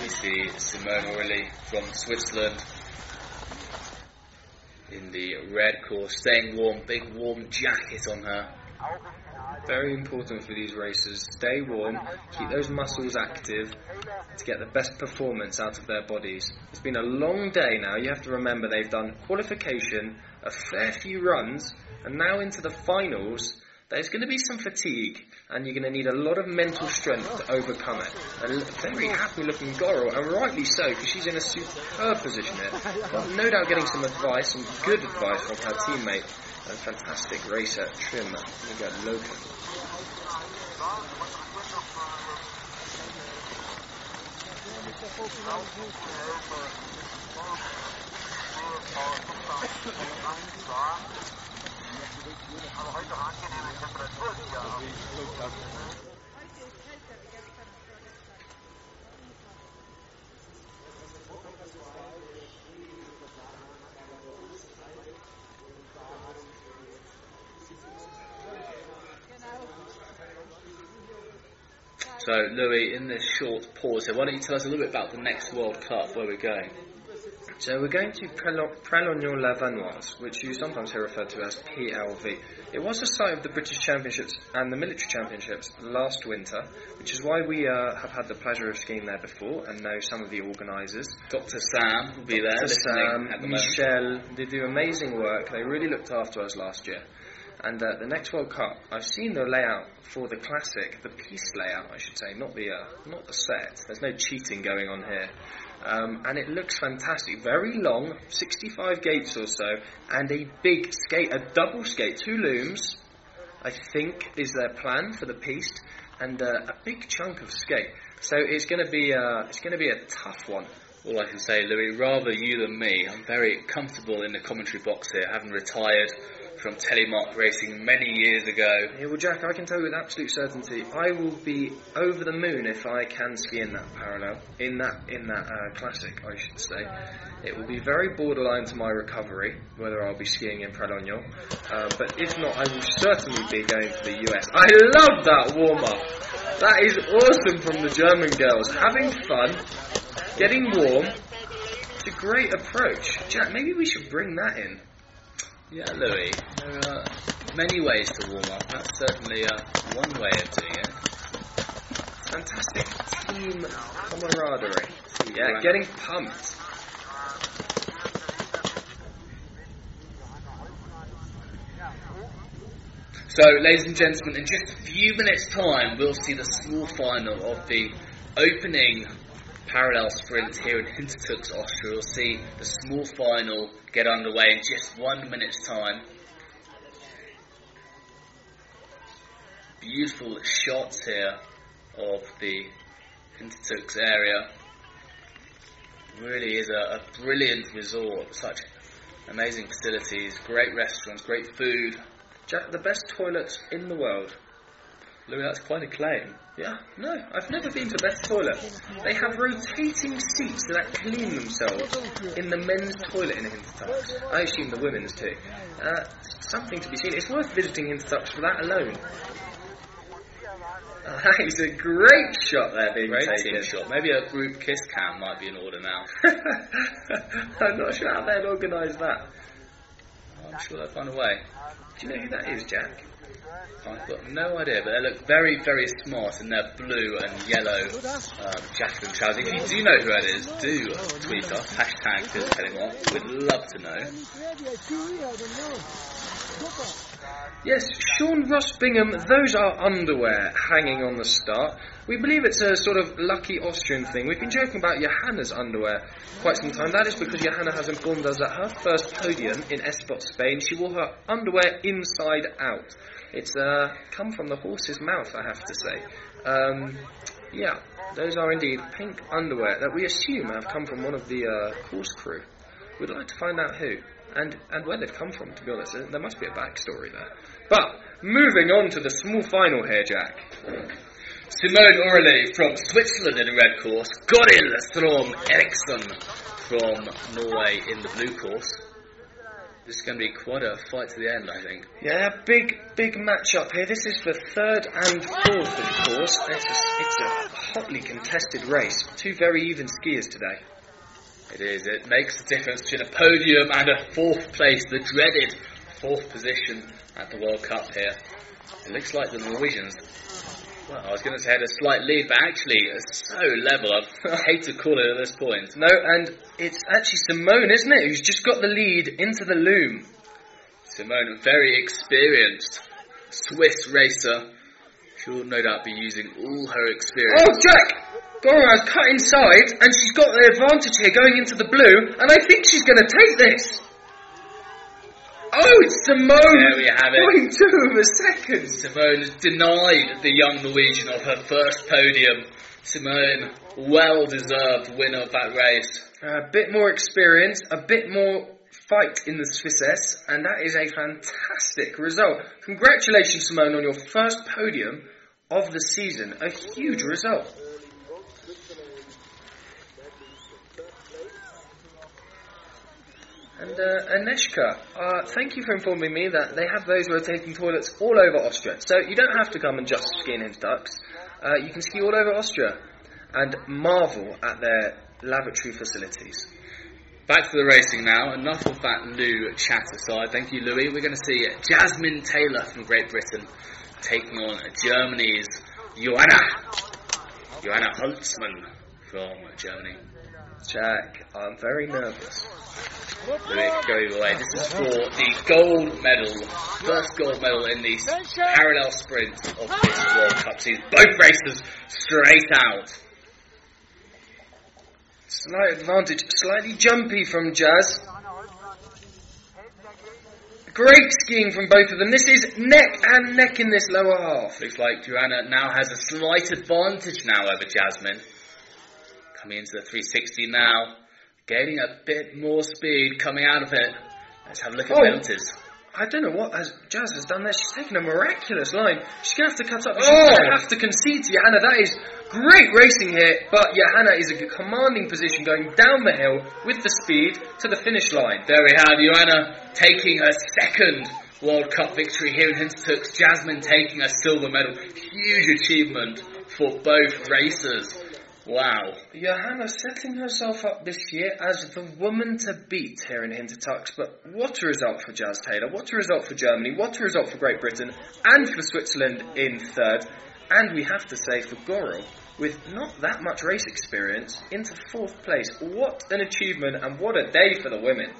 We see Simone Oehrli from Switzerland in the red course, staying warm, big warm jacket on her. Very important for these racers. Stay warm, keep those muscles active to get the best performance out of their bodies. It's been a long day now. You have to remember they've done qualification, a fair few runs, and now into the finals. There's going to be some fatigue, and you're going to need a lot of mental strength to overcome it. A very happy looking Goro, and rightly so, because she's in a superb position here. Well, no doubt getting some advice, some good advice from her teammate, and fantastic racer Trim, Niga Loken. So, Louis, in this short pause here, why don't you tell us a little bit about the next World Cup, where we're going? So we're going to Prelo- Pralognan Lavanoise, which you sometimes hear referred to as PLV. It was the site of the British Championships and the Military Championships last winter, which is why we uh, have had the pleasure of skiing there before and know some of the organisers. Dr. Sam will be there Dr. listening Sam, the. Michelle, they do amazing work. They really looked after us last year. And uh, the next World Cup, I've seen the layout for the classic, the piste layout, I should say, not the uh, not the set. There's no cheating going on here, um, and it looks fantastic. Very long, 65 gates or so, and a big skate, a double skate, two looms. I think is their plan for the piste, and uh, a big chunk of skate. So it's going to be uh, it's going to be a tough one. All I can say, Louis, rather you than me, I'm very comfortable in the commentary box here, having retired from telemark racing many years ago. Yeah, well, Jack, I can tell you with absolute certainty, I will be over the moon if I can ski in that parallel, in that in that uh, classic, I should say. It will be very borderline to my recovery whether I'll be skiing in Pralognan, uh, but if not, I will certainly be going to the US. I love that warm up. That is awesome from the German girls, having fun, getting warm. It's a great approach, Jack. Maybe we should bring that in. Yeah, Louis, there are many ways to warm up. That's certainly uh, one way of doing it. Fantastic team camaraderie. Yeah, getting pumped. So, ladies and gentlemen, in just a few minutes' time, we'll see the small final of the opening parallel sprint here in Hintertux, Austria. We'll see the small final get underway in just one minute's time. Beautiful shots here of the Hintertux area. Really is a, a brilliant resort. Such amazing facilities, great restaurants, great food. The best toilets in the world. Louis, that's quite a claim. Yeah, no, I've never been to a better toilet. They have rotating seats that clean themselves in the men's toilet in Hintertux. I assume the women's too. Uh, something to be seen. It's worth visiting Hintertux for that alone. Uh, that is a great shot there being Great taken. team shot. Maybe a group kiss cam might be in order now. I'm not sure how they'd organise that. I'm sure they'll find a way. Do you know who that is, Jack? I've got no idea, but they look very, very smart in their blue and yellow um, jacket and trousers. If you do know who that is, do tweet us, hashtag Telemark. We'd love to know. Yes, Sean Ross Bingham, those are underwear hanging on the start. We believe it's a sort of lucky Austrian thing. We've been joking about Johanna's underwear quite some time. That is because Johanna has informed us that her first podium in Espot, Spain, she wore her underwear inside out. It's uh, come from the horse's mouth, I have to say. Um, yeah, those are indeed pink underwear that we assume have come from one of the uh, course crew. We'd like to find out who and and where they've come from. To be honest, there must be a backstory there. But moving on to the small final here, Jack. Simone Oehrli from Switzerland in the red course. Goril Strom Eriksen from Norway in the blue course. This is going to be quite a fight to the end, I think. Yeah, big big match up here. This is for third and fourth, of course. It's a, it's a hotly contested race. Two very even skiers today. It is. It makes the difference between a podium and a fourth place, the dreaded fourth position at the World Cup here. It looks like the Norwegians. Well, I was going to say had a slight lead, but actually it's so level. I hate to call it at this point. No, and it's actually Simone, isn't it, who's just got the lead into the loom. Simone, very experienced Swiss racer. She'll no doubt be using all her experience. Oh, Jack! Gora's cut inside, and she's got the advantage here going into the blue, and I think she's going to take this. Oh, it's Simone! There we have it. Point two of a second. Simone has denied the young Norwegian of her first podium. Simone, well deserved winner of that race. A bit more experience, a bit more fight in the Swissess, and that is a fantastic result. Congratulations, Simone, on your first podium of the season. A huge result. And uh, Aneshka, uh, thank you for informing me that they have those rotating toilets all over Austria. So you don't have to come and just ski in ducks. Uh, you can ski all over Austria and marvel at their lavatory facilities. Back to the racing now. Enough of that Lou chat aside. Thank you, Louis. We're going to see Jasmine Taylor from Great Britain taking on Germany's Johanna. Johanna Holzmann from Germany. Jack, I'm very nervous. Going away. This is for the gold medal, first gold medal in the parallel sprint of this World Cup season. Both races straight out. Slight advantage, slightly jumpy from Jazz. Great skiing from both of them. This is neck and neck in this lower half. Looks like Johanna now has a slight advantage now over Jasmine. Coming into the 360 now, gaining a bit more speed coming out of it. Let's have a look at Oh. penalties. I don't know what has, Jazz has done there. She's taken a miraculous line. She's going to have to cut up. She's Oh. going to have to concede to Johanna. That is great racing here, but Johanna is a commanding position going down the hill with the speed to the finish line. There we have Johanna taking her second World Cup victory here in Hintertux. Jasmine taking a silver medal. Huge achievement for both racers. Wow. Johanna setting herself up this year as the woman to beat here in Hintertux. But what a result for Jazz Taylor, what a result for Germany, what a result for Great Britain, and for Switzerland in third. And we have to say for Guro, with not that much race experience, into fourth place. What an achievement and what a day for the women.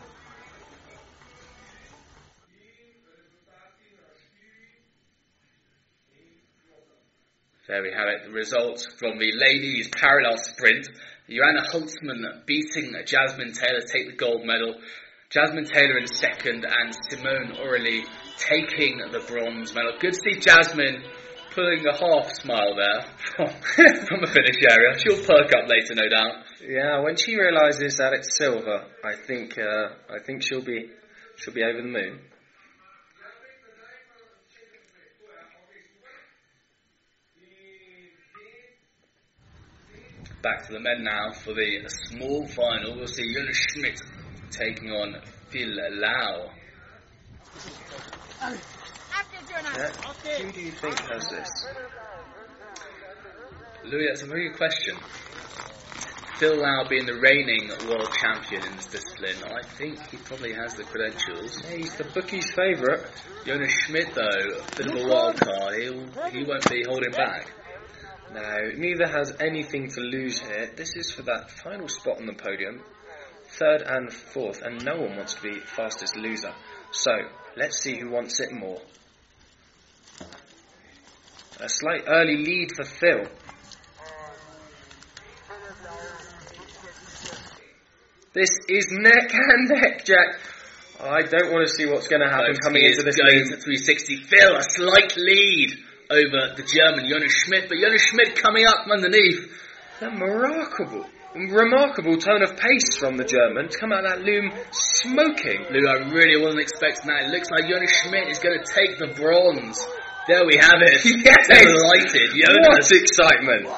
There we have it. The results from the ladies parallel sprint. Johanna Holzmann beating Jasmine Taylor to take the gold medal. Jasmine Taylor in second and Simone Oehrli taking the bronze medal. Good to see Jasmine pulling a half smile there from, from the finish area. She'll perk up later, no doubt. Yeah, when she realises that it's silver, I think uh, I think she'll be she'll be over the moon. Back to the men now for the small final. We'll see Jonas Schmidt taking on Phil Lau. Yeah. Who do you think has this? Louis, that's a very good question. Phil Lau being the reigning world champion in this discipline, I think he probably has the credentials. Yeah, he's the bookie's favourite. Jonas Schmidt, though, a bit of a wild card. He'll, he won't be holding back. No, neither has anything to lose here. This is for that final spot on the podium, third and fourth, and no one wants to be fastest loser. So let's see who wants it more. A slight early lead for Phil. This is neck and neck, Jack. I don't want to see what's going to happen coming into this to 360. Phil, a slight lead over the German Jonas Schmidt, but Jonas Schmidt coming up from underneath. A remarkable, remarkable tone of pace from the German to come out of that loom smoking. Lou, I really wasn't expecting that. It looks like Jonas Schmidt is going to take the bronze. There we have it. Yes! Delighted. What Jonas excitement!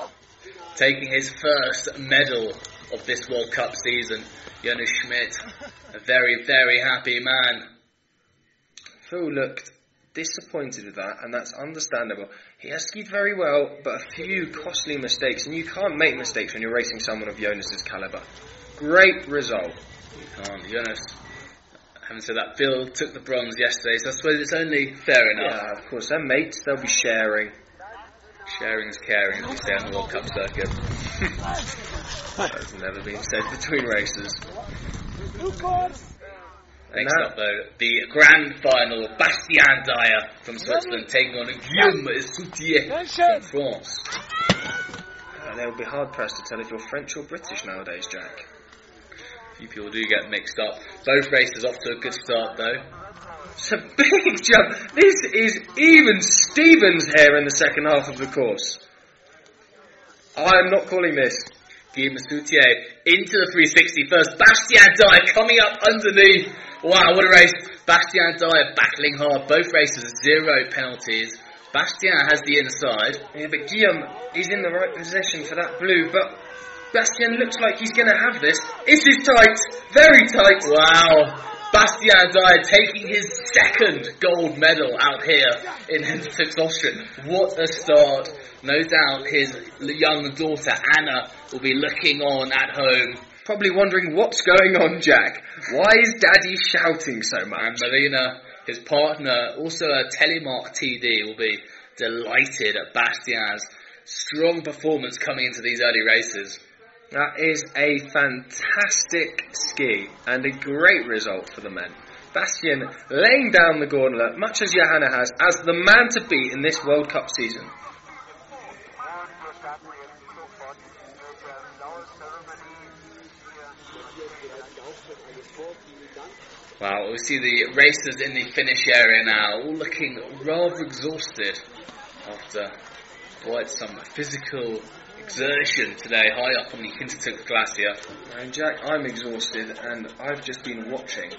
taking his first medal of this World Cup season. Jonas Schmidt, a very, very happy man. Phil looked disappointed with that, and that's understandable. He has skied very well, but a few costly mistakes, and you can't make mistakes when you're racing someone of Jonas's caliber. Great result. You can't. Jonas, having said that, Phil took the bronze yesterday, so I suppose it's only fair enough. Yeah, of course, they're mates, they'll be sharing. Sharing's caring, as we say on the World Cup circuit. That's never been said between races. Next now- up, though, the grand final. Bastien Dayer from Switzerland taking on Guillaume Soutier from France. Uh, they'll be hard pressed to tell if you're French or British nowadays, Jack. A Few people do get mixed up. Both races off to a good start, though. It's a big jump. This is even Stevens here in the second half of the course. I'm not calling this. Guillaume Soutier into the 360 first. Bastien Dayer coming up underneath. Wow, what a race. Bastien Dayer battling hard. Both races, zero penalties. Bastien has the inside. Yeah, but Guillaume is in the right position for that blue, but Bastien looks like he's going to have this. It is tight, very tight. Wow. Bastien Dayer taking his second gold medal out here in Hintertux Austrian. What a start. No doubt his young daughter Anna will be looking on at home. Probably wondering what's going on, Jack. Why is Daddy shouting so And much? Marina, his partner, also a Telemark TD, will be delighted at Bastien's strong performance coming into these early races. That is a fantastic ski and a great result for the men. Bastien laying down the gauntlet, much as Johanna has, as the man to beat in this World Cup season. Wow, we see the racers in the finish area now, all looking rather exhausted after quite some physical exertion today, high up on the Hintertux Glacier. And Jack, I'm exhausted and I've just been watching.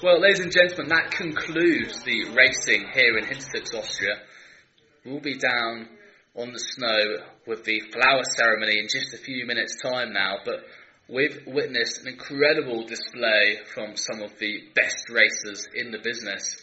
Well, ladies and gentlemen, that concludes the racing here in Hintertux, Austria. We'll be down on the snow with the flower ceremony in just a few minutes' time now, but we've witnessed an incredible display from some of the best racers in the business.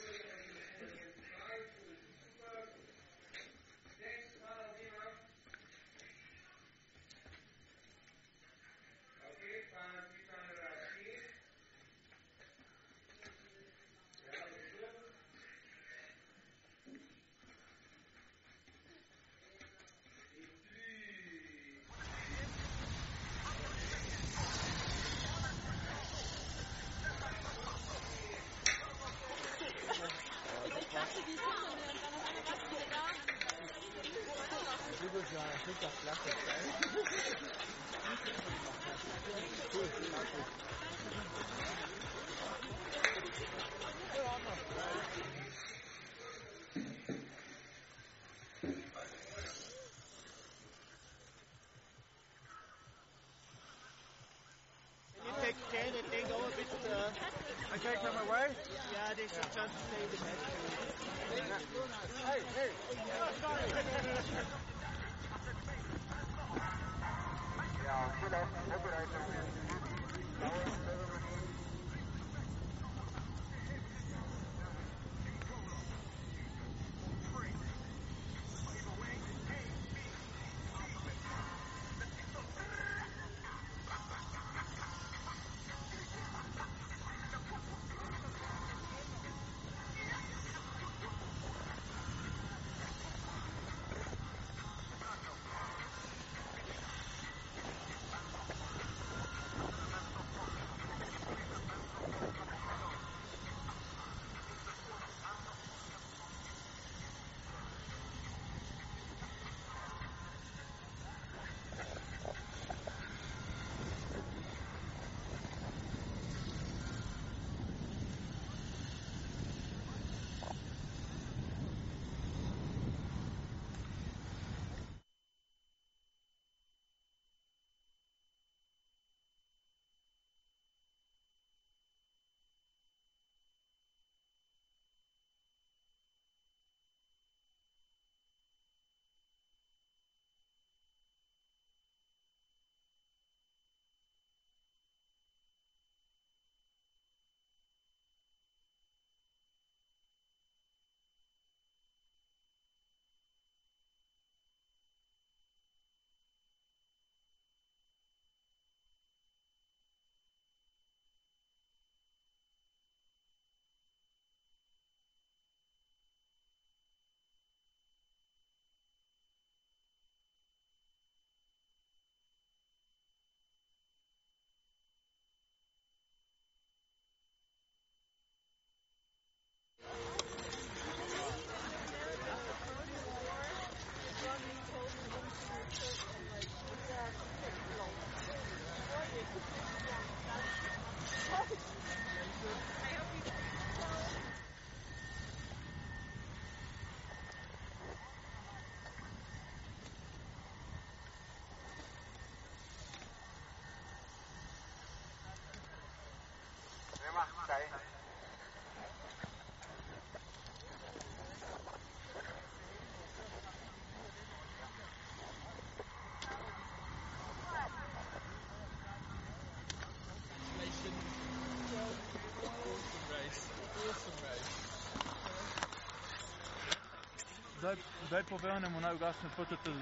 Zdaj, zdaj povrnemo naj ugasne fototel. Uh,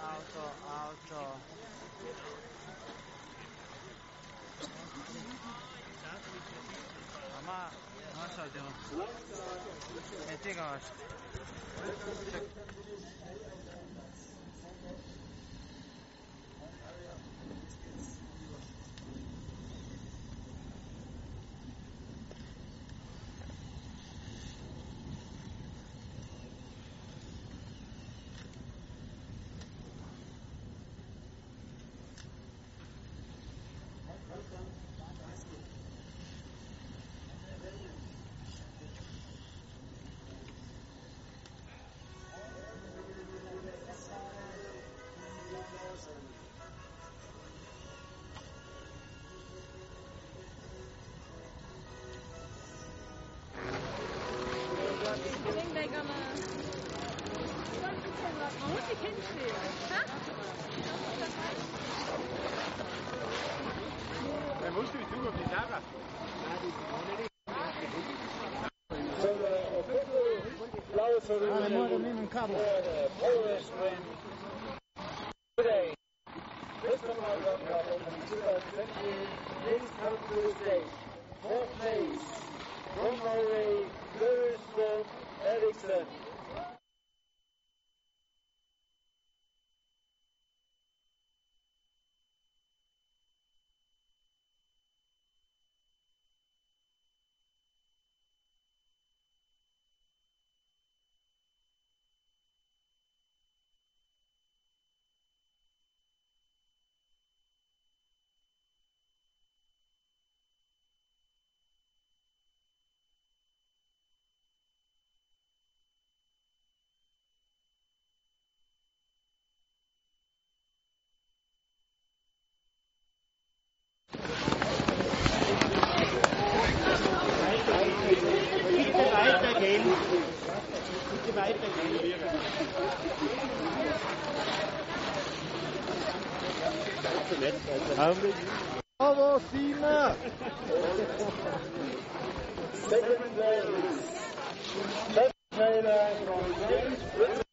auto, auto. 아마 정확하죠. 네, 제가 왔어요. Men måske vi dukker til Java. Ja, det må du lige med en kabel. Four plays. One away, Lewis Ericsson. Bravo, Sina! Second place. Second place from James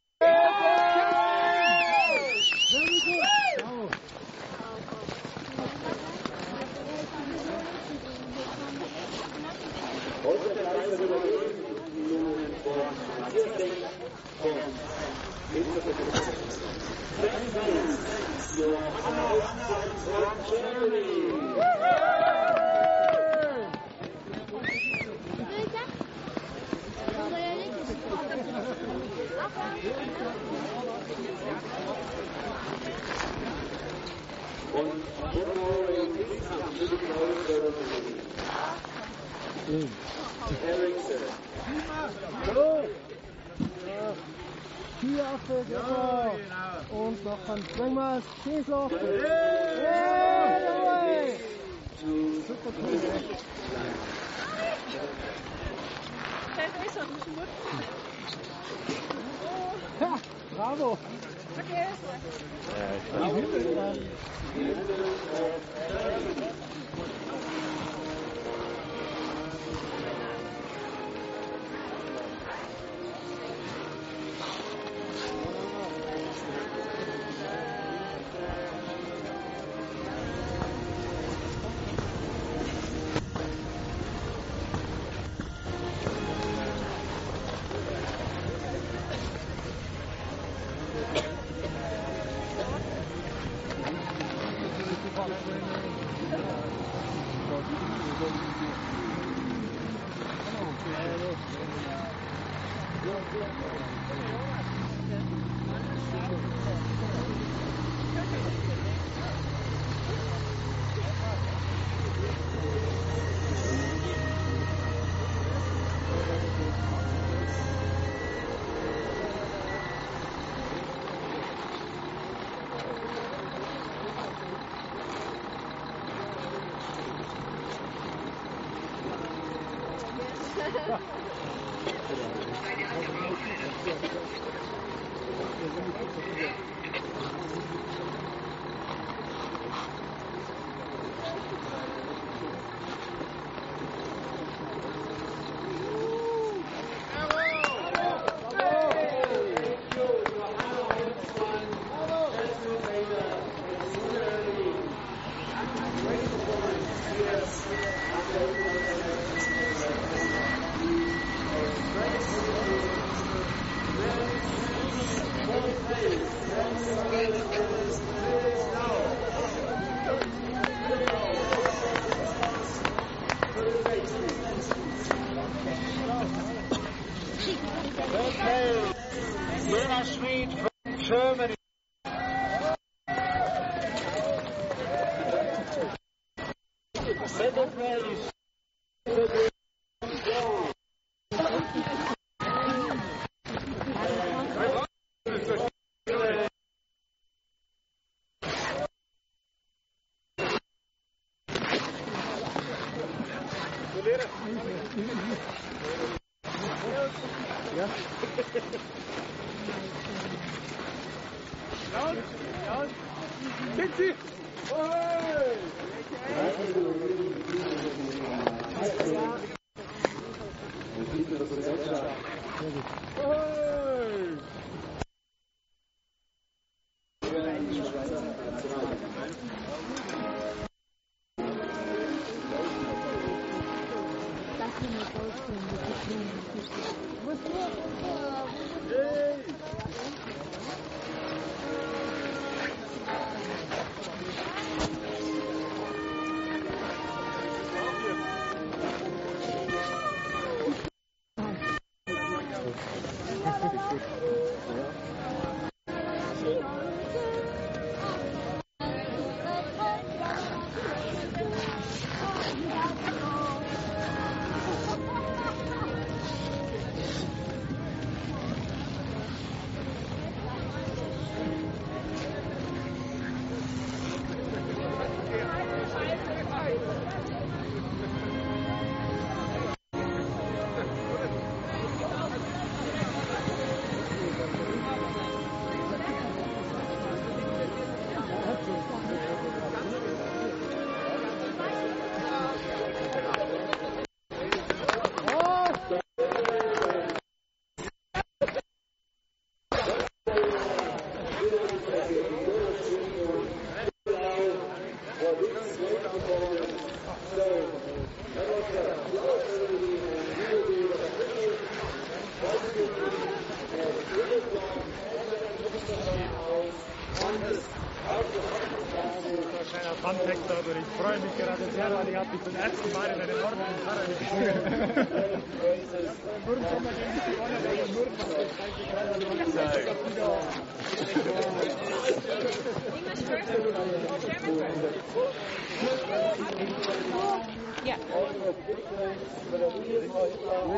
freue mich gerade sehr, weil ich habe mich zum ersten Mal in einem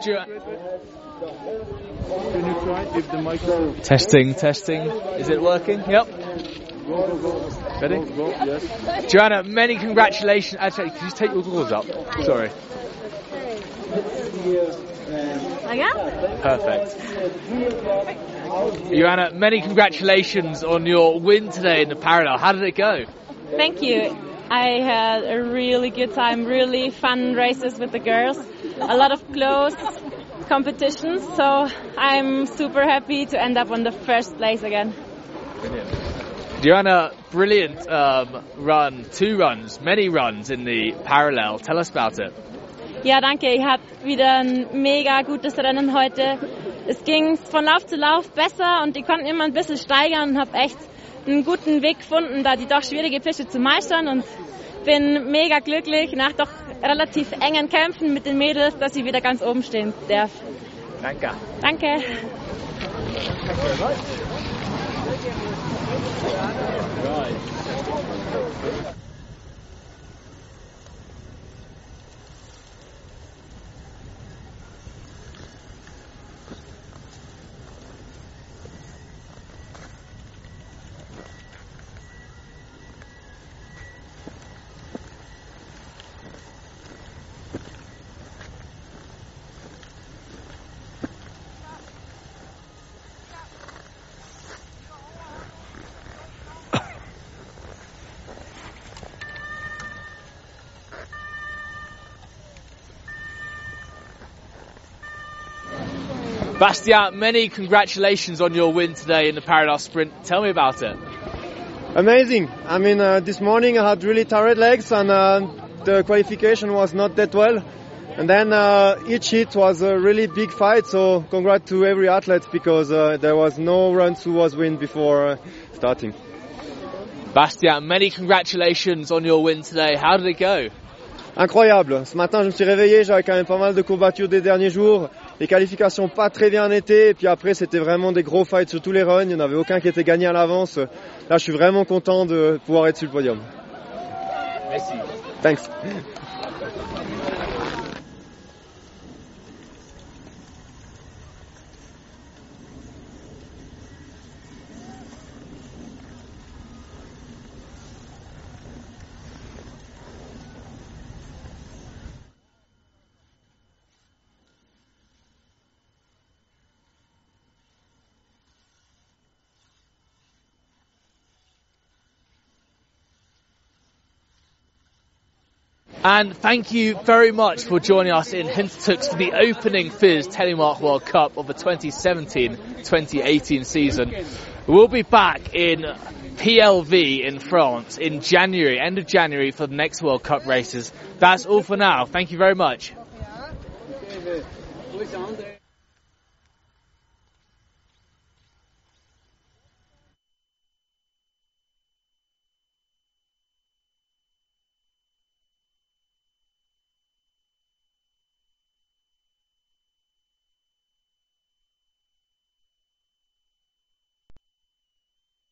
Yeah. Testing, testing. Is it working? Yep. Ready? yes. Johanna, many congratulations. Actually, can you take your goggles up? Sorry. Yeah? Perfect. Johanna, many congratulations on your win today in the parallel. How did it go? Thank you. I had a really good time, really fun races with the girls, a lot of close competitions, so I'm super happy to end up on the first place again. Joanna, brilliant um, run, two runs, many runs in the parallel. Tell us about it. Ja, danke. Ich habe wieder ein mega gutes Rennen heute. Es ging von Lauf zu Lauf besser und die konnten immer ein bisschen steigern und habe echt einen guten Weg gefunden, da die doch schwierige Fische zu meistern und bin mega glücklich nach doch relativ engen Kämpfen mit den Mädels, dass ich wieder ganz oben stehen darf. Danke. Danke. Right. Bastien, many congratulations on your win today in the Parallel Sprint. Tell me about it. Amazing. I mean, uh, this morning I had really tired legs and uh, the qualification was not that well. And then uh, each hit was a really big fight, so congrats to every athlete because uh, there was no runs who was win before uh, starting. Bastien, many congratulations on your win today. How did it go? Incroyable. Ce matin, je me suis réveillé, j'avais quand même pas mal de courbatures des derniers jours. Les qualifications pas très bien été, et puis après c'était vraiment des gros fights sur tous les runs. Il n'y en avait aucun qui était gagné à l'avance. Là, je suis vraiment content de pouvoir être sur le podium. Merci. Thanks. And thank you very much for joining us in Hintertux for the opening FIS Telemark World Cup of the 2017-2018 season. We'll be back in PLV in France in January, end of January for the next World Cup races. That's all for now. Thank you very much.